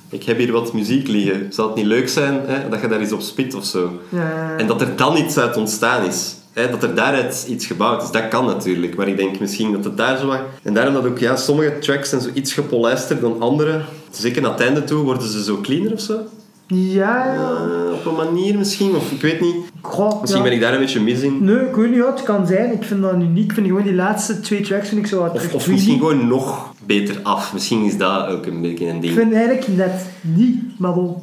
ik heb hier wat muziek liggen. Zou het niet leuk zijn hè, dat je daar eens op spit of zo? Ja. En dat er dan iets uit ontstaan is. Hè, dat er daaruit iets gebouwd is. Dat kan natuurlijk. Maar ik denk misschien dat het daar zo wat... En daarom dat ook ja, sommige tracks zijn zo iets gepolijster dan andere. Zeker naar het einde toe worden ze zo cleaner of zo. Ja, ja. Op een manier misschien. Of ik weet niet. Goh, Misschien ja. ben ik daar een beetje mis in. Nee, ik weet niet wat het kan zijn. Ik vind dat uniek. Ik vind gewoon die laatste twee tracks vind ik zo wat Of, misschien gewoon nog beter af. Misschien is dat ook een beetje een Ik ding. vind eigenlijk net niet, maar bon.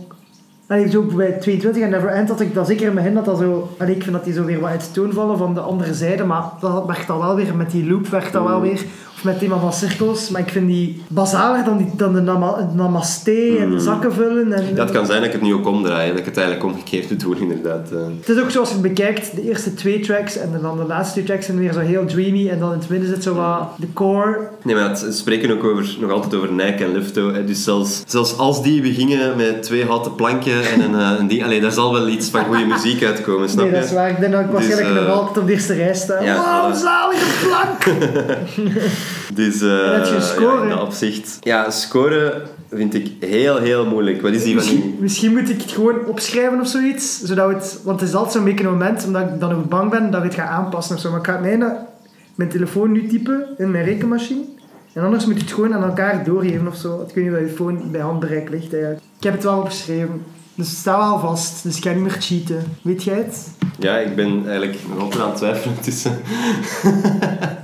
Allee, zo bij 22 en Never End had ik dat zeker in mijn dat dat zo... Allee, ik vind dat die zo weer wat uit de toon vallen van de andere zijde, maar dat werkt dan wel weer, met die loop werkt dat Mm. wel weer. Met het thema van cirkels, maar ik vind die basaler dan, die, dan de nama, namaste en de zakken vullen. En, Ja, het kan zijn dat ik het nu ook omdraai, dat ik het eigenlijk omgekeerd doe, inderdaad. eh. Het is ook zoals je het bekijkt, de eerste twee tracks en dan de laatste twee tracks zijn weer zo heel dreamy en dan in het midden zit zo wat de core. Nee, maar het, spreken ook over, nog altijd over Nike en Lufto. Hè. Dus zelfs, zelfs als die beginnen met twee houten planken en een, eh, een ding, allee, daar zal wel iets van goede muziek uitkomen, snap Nee, je? dat is waar. Ik denk dat ik waarschijnlijk Dus, eh, nog altijd op de eerste rij sta. ja, voilà. zalige plank! Dus eh, score, ja, in dat opzicht. Ja, scoren vind ik heel, heel moeilijk. Wat is die van Misschien, die... misschien moet ik het gewoon opschrijven of zoiets. Zodat we het, want het is altijd zo'n beetje een moment, omdat ik dan ook bang ben dat ik het ga aanpassen of zo. Maar ik ga mijn, mijn telefoon nu typen in mijn rekenmachine. En anders moet je het gewoon aan elkaar doorgeven of zo. Ik weet niet of je telefoon bij handbereik ligt eigenlijk. Ik heb het wel opgeschreven. Dus het staat wel vast. Dus ik ga niet meer cheaten. Weet jij het? Ja, ik ben eigenlijk nog altijd aan het twijfelen tussen...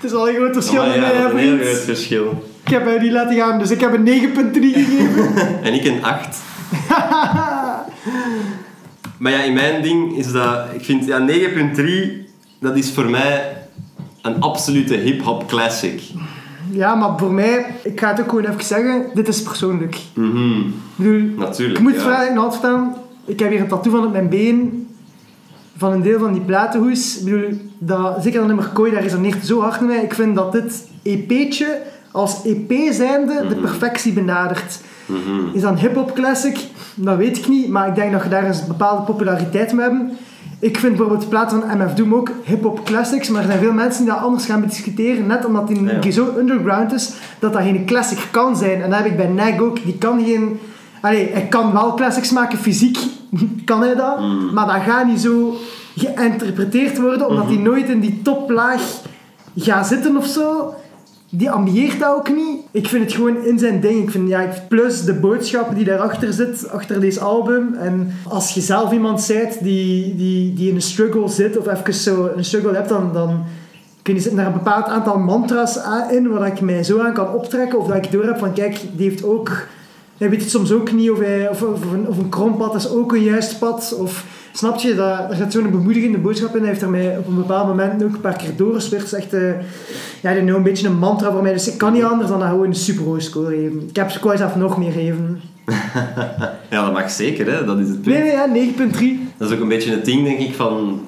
Het is al een groot verschil Maar ja, mij, dat hè, is een heel groot verschil. Ik heb hem niet laten gaan, dus ik heb een 9.3 gegeven. En ik een 8. maar ja, in mijn ding is dat... Ik vind, ja, 9.3, dat is voor mij een absolute hip-hop classic. ja, maar voor mij, ik ga het ook gewoon even zeggen, dit is persoonlijk. Ik bedoel, Natuurlijk, ik moet ja. vragen in staan. Ik heb hier een tattoo van op mijn been. Van een deel van die platenhoes. Ik bedoel, dat, zeker dat nummer Kooi, daar resoneert zo hard met mij. Ik vind dat dit EP'tje als EP zijnde de perfectie benadert. Mhm. Is dat een hip-hop classic? Dat weet ik niet, maar ik denk dat je daar een bepaalde populariteit mee hebben. Ik vind bijvoorbeeld de platen van MF Doom ook hip-hop classics, maar er zijn veel mensen die dat anders gaan discussiëren, net omdat die Ja. zo underground is, dat dat geen classic kan zijn. En dat heb ik bij Nag ook, die kan geen... Allee, hij kan wel classics maken, fysiek kan hij dat, Mm. maar dat gaat niet zo geïnterpreteerd worden, omdat Mhm. hij nooit in die toplaag gaat zitten of zo. Die ambieert dat ook niet. Ik vind het gewoon in zijn ding. Ik vind, ja, plus de boodschap die daarachter zit, achter deze album. En als je zelf iemand bent die, die, die in een struggle zit, of even zo een struggle hebt, dan, dan kun je zitten daar een bepaald aantal mantra's in, waar ik mij zo aan kan optrekken. Of dat ik door heb van, kijk, die heeft ook... Hij weet het soms ook niet, of, hij, of, of, een, of een krompad is ook een juist pad. Of, snap je, dat, er zit zo'n bemoedigende boodschap in. Hij heeft er mij op een bepaald moment ook een paar keer doorgespeeld. Het is echt... eh, ja, nou een beetje een mantra voor mij. Dus ik kan niet anders dan dat gewoon een super hoge score geven. Ik heb Squash zelf nog meer geven. Ja, dat mag zeker, hè. Dat is het punt. Nee, nee, ja, 9.3. Dat is ook een beetje het ding, denk ik, van...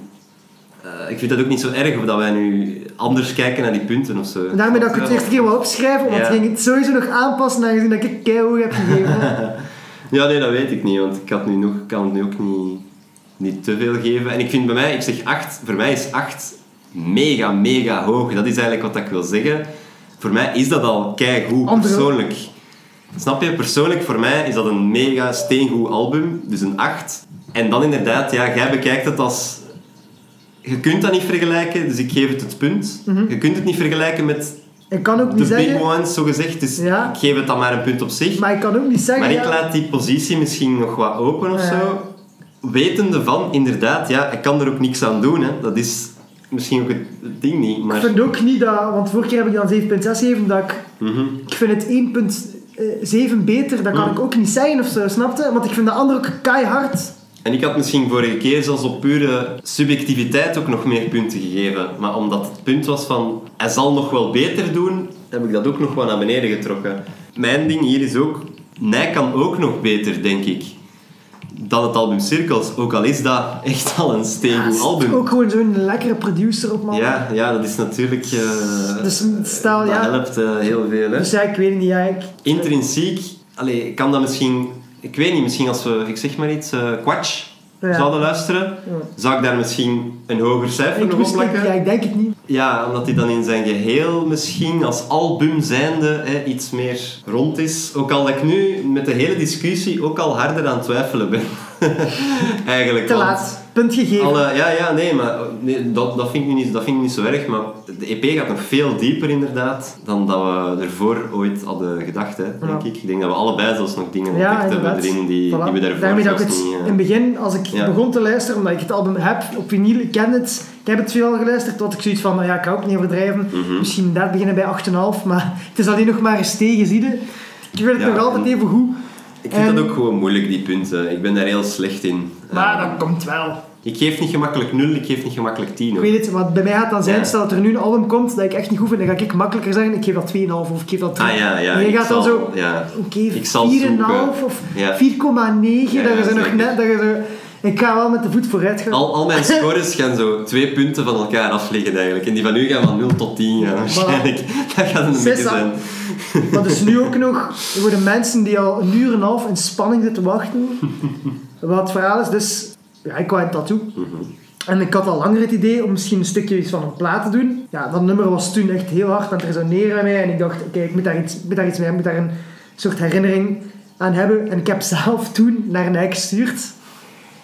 ik vind dat ook niet zo erg of dat wij nu anders kijken naar die punten of zo. Daarmee dat ik het de eerste keer wil opschrijven, want Ja. ik ging het sowieso nog aanpassen aangezien dat ik keihoog heb gegeven. Ja, nee, dat weet ik niet, want ik had nu nog, kan het nu ook niet, niet te veel geven. En ik vind bij mij, ik zeg 8, voor mij is 8 mega, mega hoog. Dat is eigenlijk wat ik wil zeggen. Voor mij is dat al keigoed, persoonlijk. Snap je? Persoonlijk, voor mij is dat een mega steengoed album, dus een 8. En dan inderdaad, ja, jij bekijkt het als... Je kunt dat niet vergelijken, dus ik geef het het punt. Je kunt het niet vergelijken met Ik kan ook de niet big zeggen... ones, zo gezegd. Dus Ja. ik geef het dan maar een punt op zich. Maar ik kan ook niet zeggen... Maar ik ja, laat die positie misschien nog wat open of Ja. zo. Wetende van, inderdaad, ja, ik kan er ook niks aan doen. Hè. Dat is misschien ook het het ding niet. Ik Maar, vind ook niet dat... Want vorige keer heb ik dan 7.6 gegeven, dat ik... Mhm. Ik vind het 1.7 beter, dat kan Mm. ik ook niet zeggen of zo, snapte? Want ik vind de andere ook keihard. En ik had misschien vorige keer zelfs op pure subjectiviteit ook nog meer punten gegeven. Maar omdat het punt was van, hij zal nog wel beter doen, heb ik dat ook nog wat naar beneden getrokken. Mijn ding hier is ook, Nij kan ook nog beter, denk ik. Dan het album Cirkels, ook al is dat echt al een steengoed Ja, album. Ook gewoon zo'n lekkere producer op, man. Ja, ja, dat is natuurlijk... eh, Dus stel, dat ja... helpt eh, heel veel. Hè. Dus ja, ik weet niet, ja, ik... Intrinsiek, allee, kan dat misschien... Ik weet niet, misschien als we, ik zeg maar iets, eh Quatsch Ja. zouden luisteren, Ja. zou ik daar misschien een hoger cijfer nog op plakken? ja, ik denk het niet. Ja, omdat hij dan in zijn geheel misschien als album zijnde hè, iets meer rond is. Ook al dat ik nu met de hele discussie ook al harder aan het twijfelen ben. Eigenlijk. Te want- laat. Punt gegeven. alle, ja, ja, nee, maar nee, dat, dat, vind ik niet, dat vind ik niet zo erg. Maar de EP gaat nog veel dieper inderdaad dan dat we ervoor ooit hadden gedacht, hè, denk Ja. ik. Ik denk dat we allebei zelfs nog dingen Ja, ontdekt hebben erin die, Voilà. die we daarvoor Daarmee dat ik zelfs het niet... eh, in het begin, als ik Ja. begon te luisteren, omdat ik het album heb op vinyl, ik ken het, ik heb het veel geluisterd, tot ik zoiets van, nou ja, ik kan ook niet overdrijven. Mhm. Misschien inderdaad beginnen bij 8,5, maar het is alleen nog maar eens zie je. Ik vind het Ja, nog altijd even goed. Ik vind En- dat ook gewoon moeilijk, die punten. Ik ben daar heel slecht in. Maar Eh, dat komt wel. Ik geef niet gemakkelijk 0, ik geef niet gemakkelijk 10. Ik weet het, wat bij mij gaat dan zijn, Ja. stel dat er nu een album komt dat ik echt niet goed vind, dan ga ik makkelijker zeggen, ik geef dat 2,5 of ik geef dat 3. Ah ja, ja. en je ik gaat dan zo, Ja. oké, zal 4,5 zoeken. of Ja. 4,9, Ja, dat zo nog net, dat je zo... Ik ga wel met de voet vooruit gaan. Al, al mijn scores gaan zo twee punten van elkaar afliggen eigenlijk. En die van u gaan van 0 tot 10 gaan waarschijnlijk. Dat gaat een beetje zijn. Maar dus nu ook nog voor de mensen die al een uur en een half in spanning zitten wachten. Wat het verhaal is, dus ja, ik wou een tattoo. En ik had al langer het idee om misschien een stukje iets van een plaat te doen. Ja, dat nummer was toen echt heel hard aan het resoneren bij mij. En ik dacht, oké, ik moet daar, iets, moet daar iets mee. Ik moet daar een soort herinnering aan hebben. En ik heb zelf toen naar een gestuurd.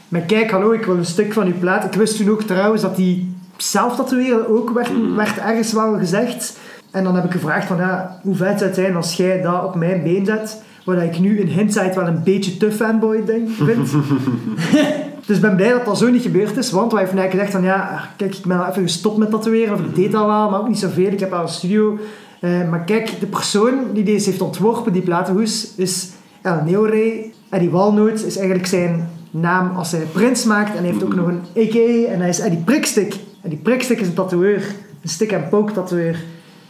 Maar kijk, hallo, ik wil een stuk van uw plaat. Ik wist toen ook trouwens dat die zelf tatoeëren ook werd, werd ergens wel gezegd. En dan heb ik gevraagd van, ja, hoe vet zou het zijn als jij dat op mijn been zet? Waar ik nu in hindsight wel een beetje te fanboy denk, vind. dus ik ben blij dat dat zo niet gebeurd is. Want wij hebben eigenlijk gezegd van, ja, kijk, ik ben al even gestopt met tatoeëren. Of ik deed al wel, maar ook niet zoveel. Ik heb al een studio. Eh, maar kijk, de persoon die deze heeft ontworpen, die platenhoes, is El Neorey. Eddie Walnoot is eigenlijk zijn naam als hij prints maakt. En hij heeft ook nog een a.k.a. en hij is Eddie Prikstik. Eddie Prikstik is een tatoeëur. Een stick-and-poke tatoeëur.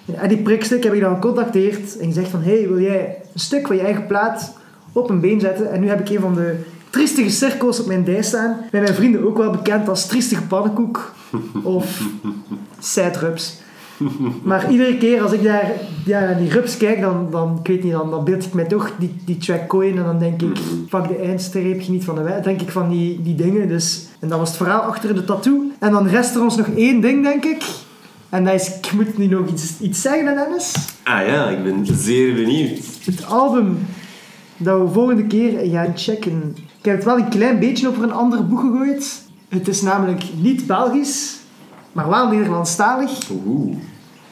En Eddie Prikstik heb ik dan gecontacteerd en gezegd van... Hey, wil jij een stuk van je eigen plaat op een been zetten? En nu heb ik een van de triestige cirkels op mijn dij staan. Bij mijn vrienden ook wel bekend als triestige pannenkoek. Of sad rups. Maar iedere keer als ik daar ja, naar die rups kijk, dan, dan, ik weet niet, dan, dan beeld ik mij toch die, die track coin en dan denk ik, pak de eindstreep, geniet van de wet. denk ik van die, die dingen. Dus, en dat was het verhaal achter de tattoo. En dan rest er ons nog één ding, denk ik. En dat is, ik moet nu nog iets, iets zeggen, Dennis. Ah ja, ik ben zeer benieuwd. Het album dat we volgende keer gaan checken. Ik heb het wel een klein beetje over een ander boek gegooid. Het is namelijk niet Belgisch, maar wel Nederlandstalig. Oeh.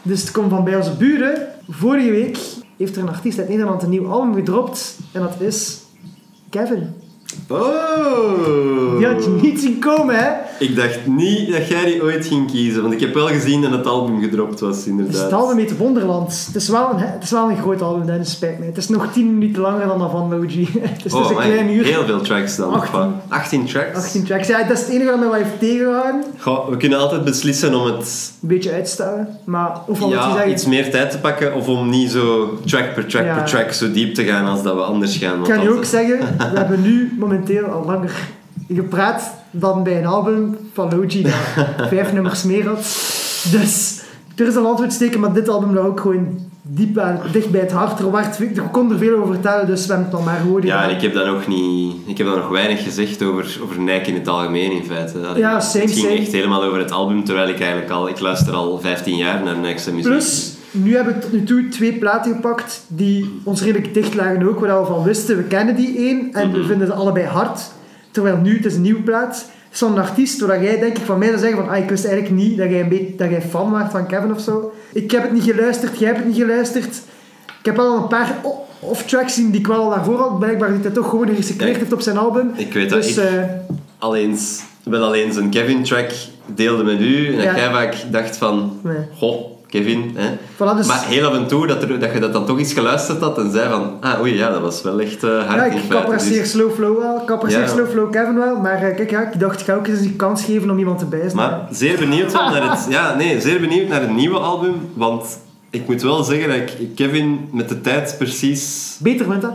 Dus het komt van bij onze buren. Vorige week heeft er een artiest uit Nederland een nieuw album gedropt. En dat is Kevin. Oh! Niet zien komen, hè? Ik dacht niet dat jij die ooit ging kiezen, want ik heb wel gezien dat het album gedropt was, Dus inderdaad. het album heet Wonderland. Het is wel een, het is wel een groot album, dat spijt mij. Het is nog 10 minuten langer dan dat van Logi. Dus het is Oh, een amai. klein uur. Heel veel tracks dan. 18. of wat? 18 tracks? 18 tracks. Ja, dat is het enige wat mij wel heeft tegengehouden. Goh, we kunnen altijd beslissen om het Een beetje uitstellen. Maar, of je ja, zeggen? iets meer tijd te pakken of om niet zo track per track Ja. per track zo diep te gaan als dat we anders gaan. Ik kan je ook zeggen, we hebben nu momenteel al langer gepraat dan bij een album van Logi dat vijf nummers meer had. Dus er is een antwoord steken, maar dit album lag ook gewoon diep aan, dicht bij het hart. Er, werd, er kon er veel over vertellen, dus we hebben het dan maar gewoon Ja, en ik heb dan nog niet... Ik heb dan nog weinig gezegd over, over Nike in het algemeen, in feite. Allee, Ja, same, Het ging same. echt helemaal over het album, terwijl ik eigenlijk al... Ik luister al 15 jaar naar Nike's muziek. Plus, nu hebben we tot nu toe twee platen gepakt die ons redelijk dicht lagen ook, waar we van wisten. We kennen die één en Mhm. we vinden ze allebei hard. Terwijl nu, het is een nieuwe plaat. Het is van een artiest waar jij denk ik van mij zou zeggen van ah, ik wist eigenlijk niet dat jij, een beetje, dat jij fan was van Kevin of zo. Ik heb het niet geluisterd, jij hebt het niet geluisterd. Ik heb al een paar off-tracks zien die ik wel al daarvoor had. Blijkbaar dat hij toch gewoon gerecycleerd Ja. heeft op zijn album. Ik weet dat dus, ik- eh, al eens, wel al eens een Kevin-track deelde met u. En dat Ja. jij vaak dacht van... Nee. Goh, Kevin, hè. voilà, dus, Maar heel af en toe dat, er, dat je dat dan toch eens geluisterd had en zei van... Ah, oei, ja, dat was wel echt eh, hard ja, ik capaceer Dus- Slow Flow wel. Ja. Slow Flow Kevin wel. Maar eh, kijk, ja, ik dacht, ik ga ook eens een kans geven om iemand te bijzen. Maar zeer benieuwd naar het, ja, nee, zeer benieuwd naar het nieuwe album. Want ik moet wel zeggen dat ik Kevin met de tijd precies... Beter vindt dat?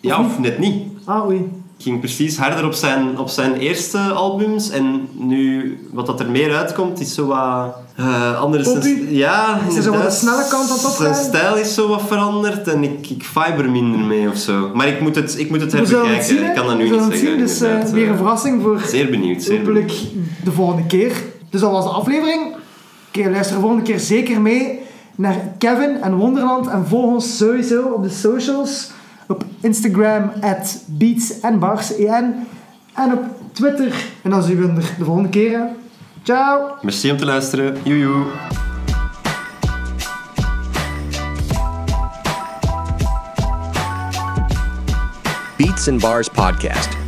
Ja, of net niet. Ah, oei. Ging precies harder op zijn, op zijn eerste albums. En nu, wat dat er meer uitkomt, is zo wat... eh anders. Poppy? Ja, Is er zo wat de snelle kant opgaan? Zijn stijl is zo wat veranderd en ik, ik vibe er minder mee of zo. Maar ik moet het, ik moet het herbekijken. het zien, ik kan dat nu niet zeggen. zien. Dus eh, weer eh. een verrassing voor Zeer benieuwd, zeer hopelijk benieuwd. de volgende keer. Dus dat was de aflevering. Oké, luister de volgende keer zeker mee naar Kevin en Wonderland. En volg ons sowieso op de socials. Op Instagram, at Beats en Bars, EN. En op Twitter. En dan zien we er de volgende keer. Ciao! Merci om te luisteren. Joejoe. Beats and Bars Podcast.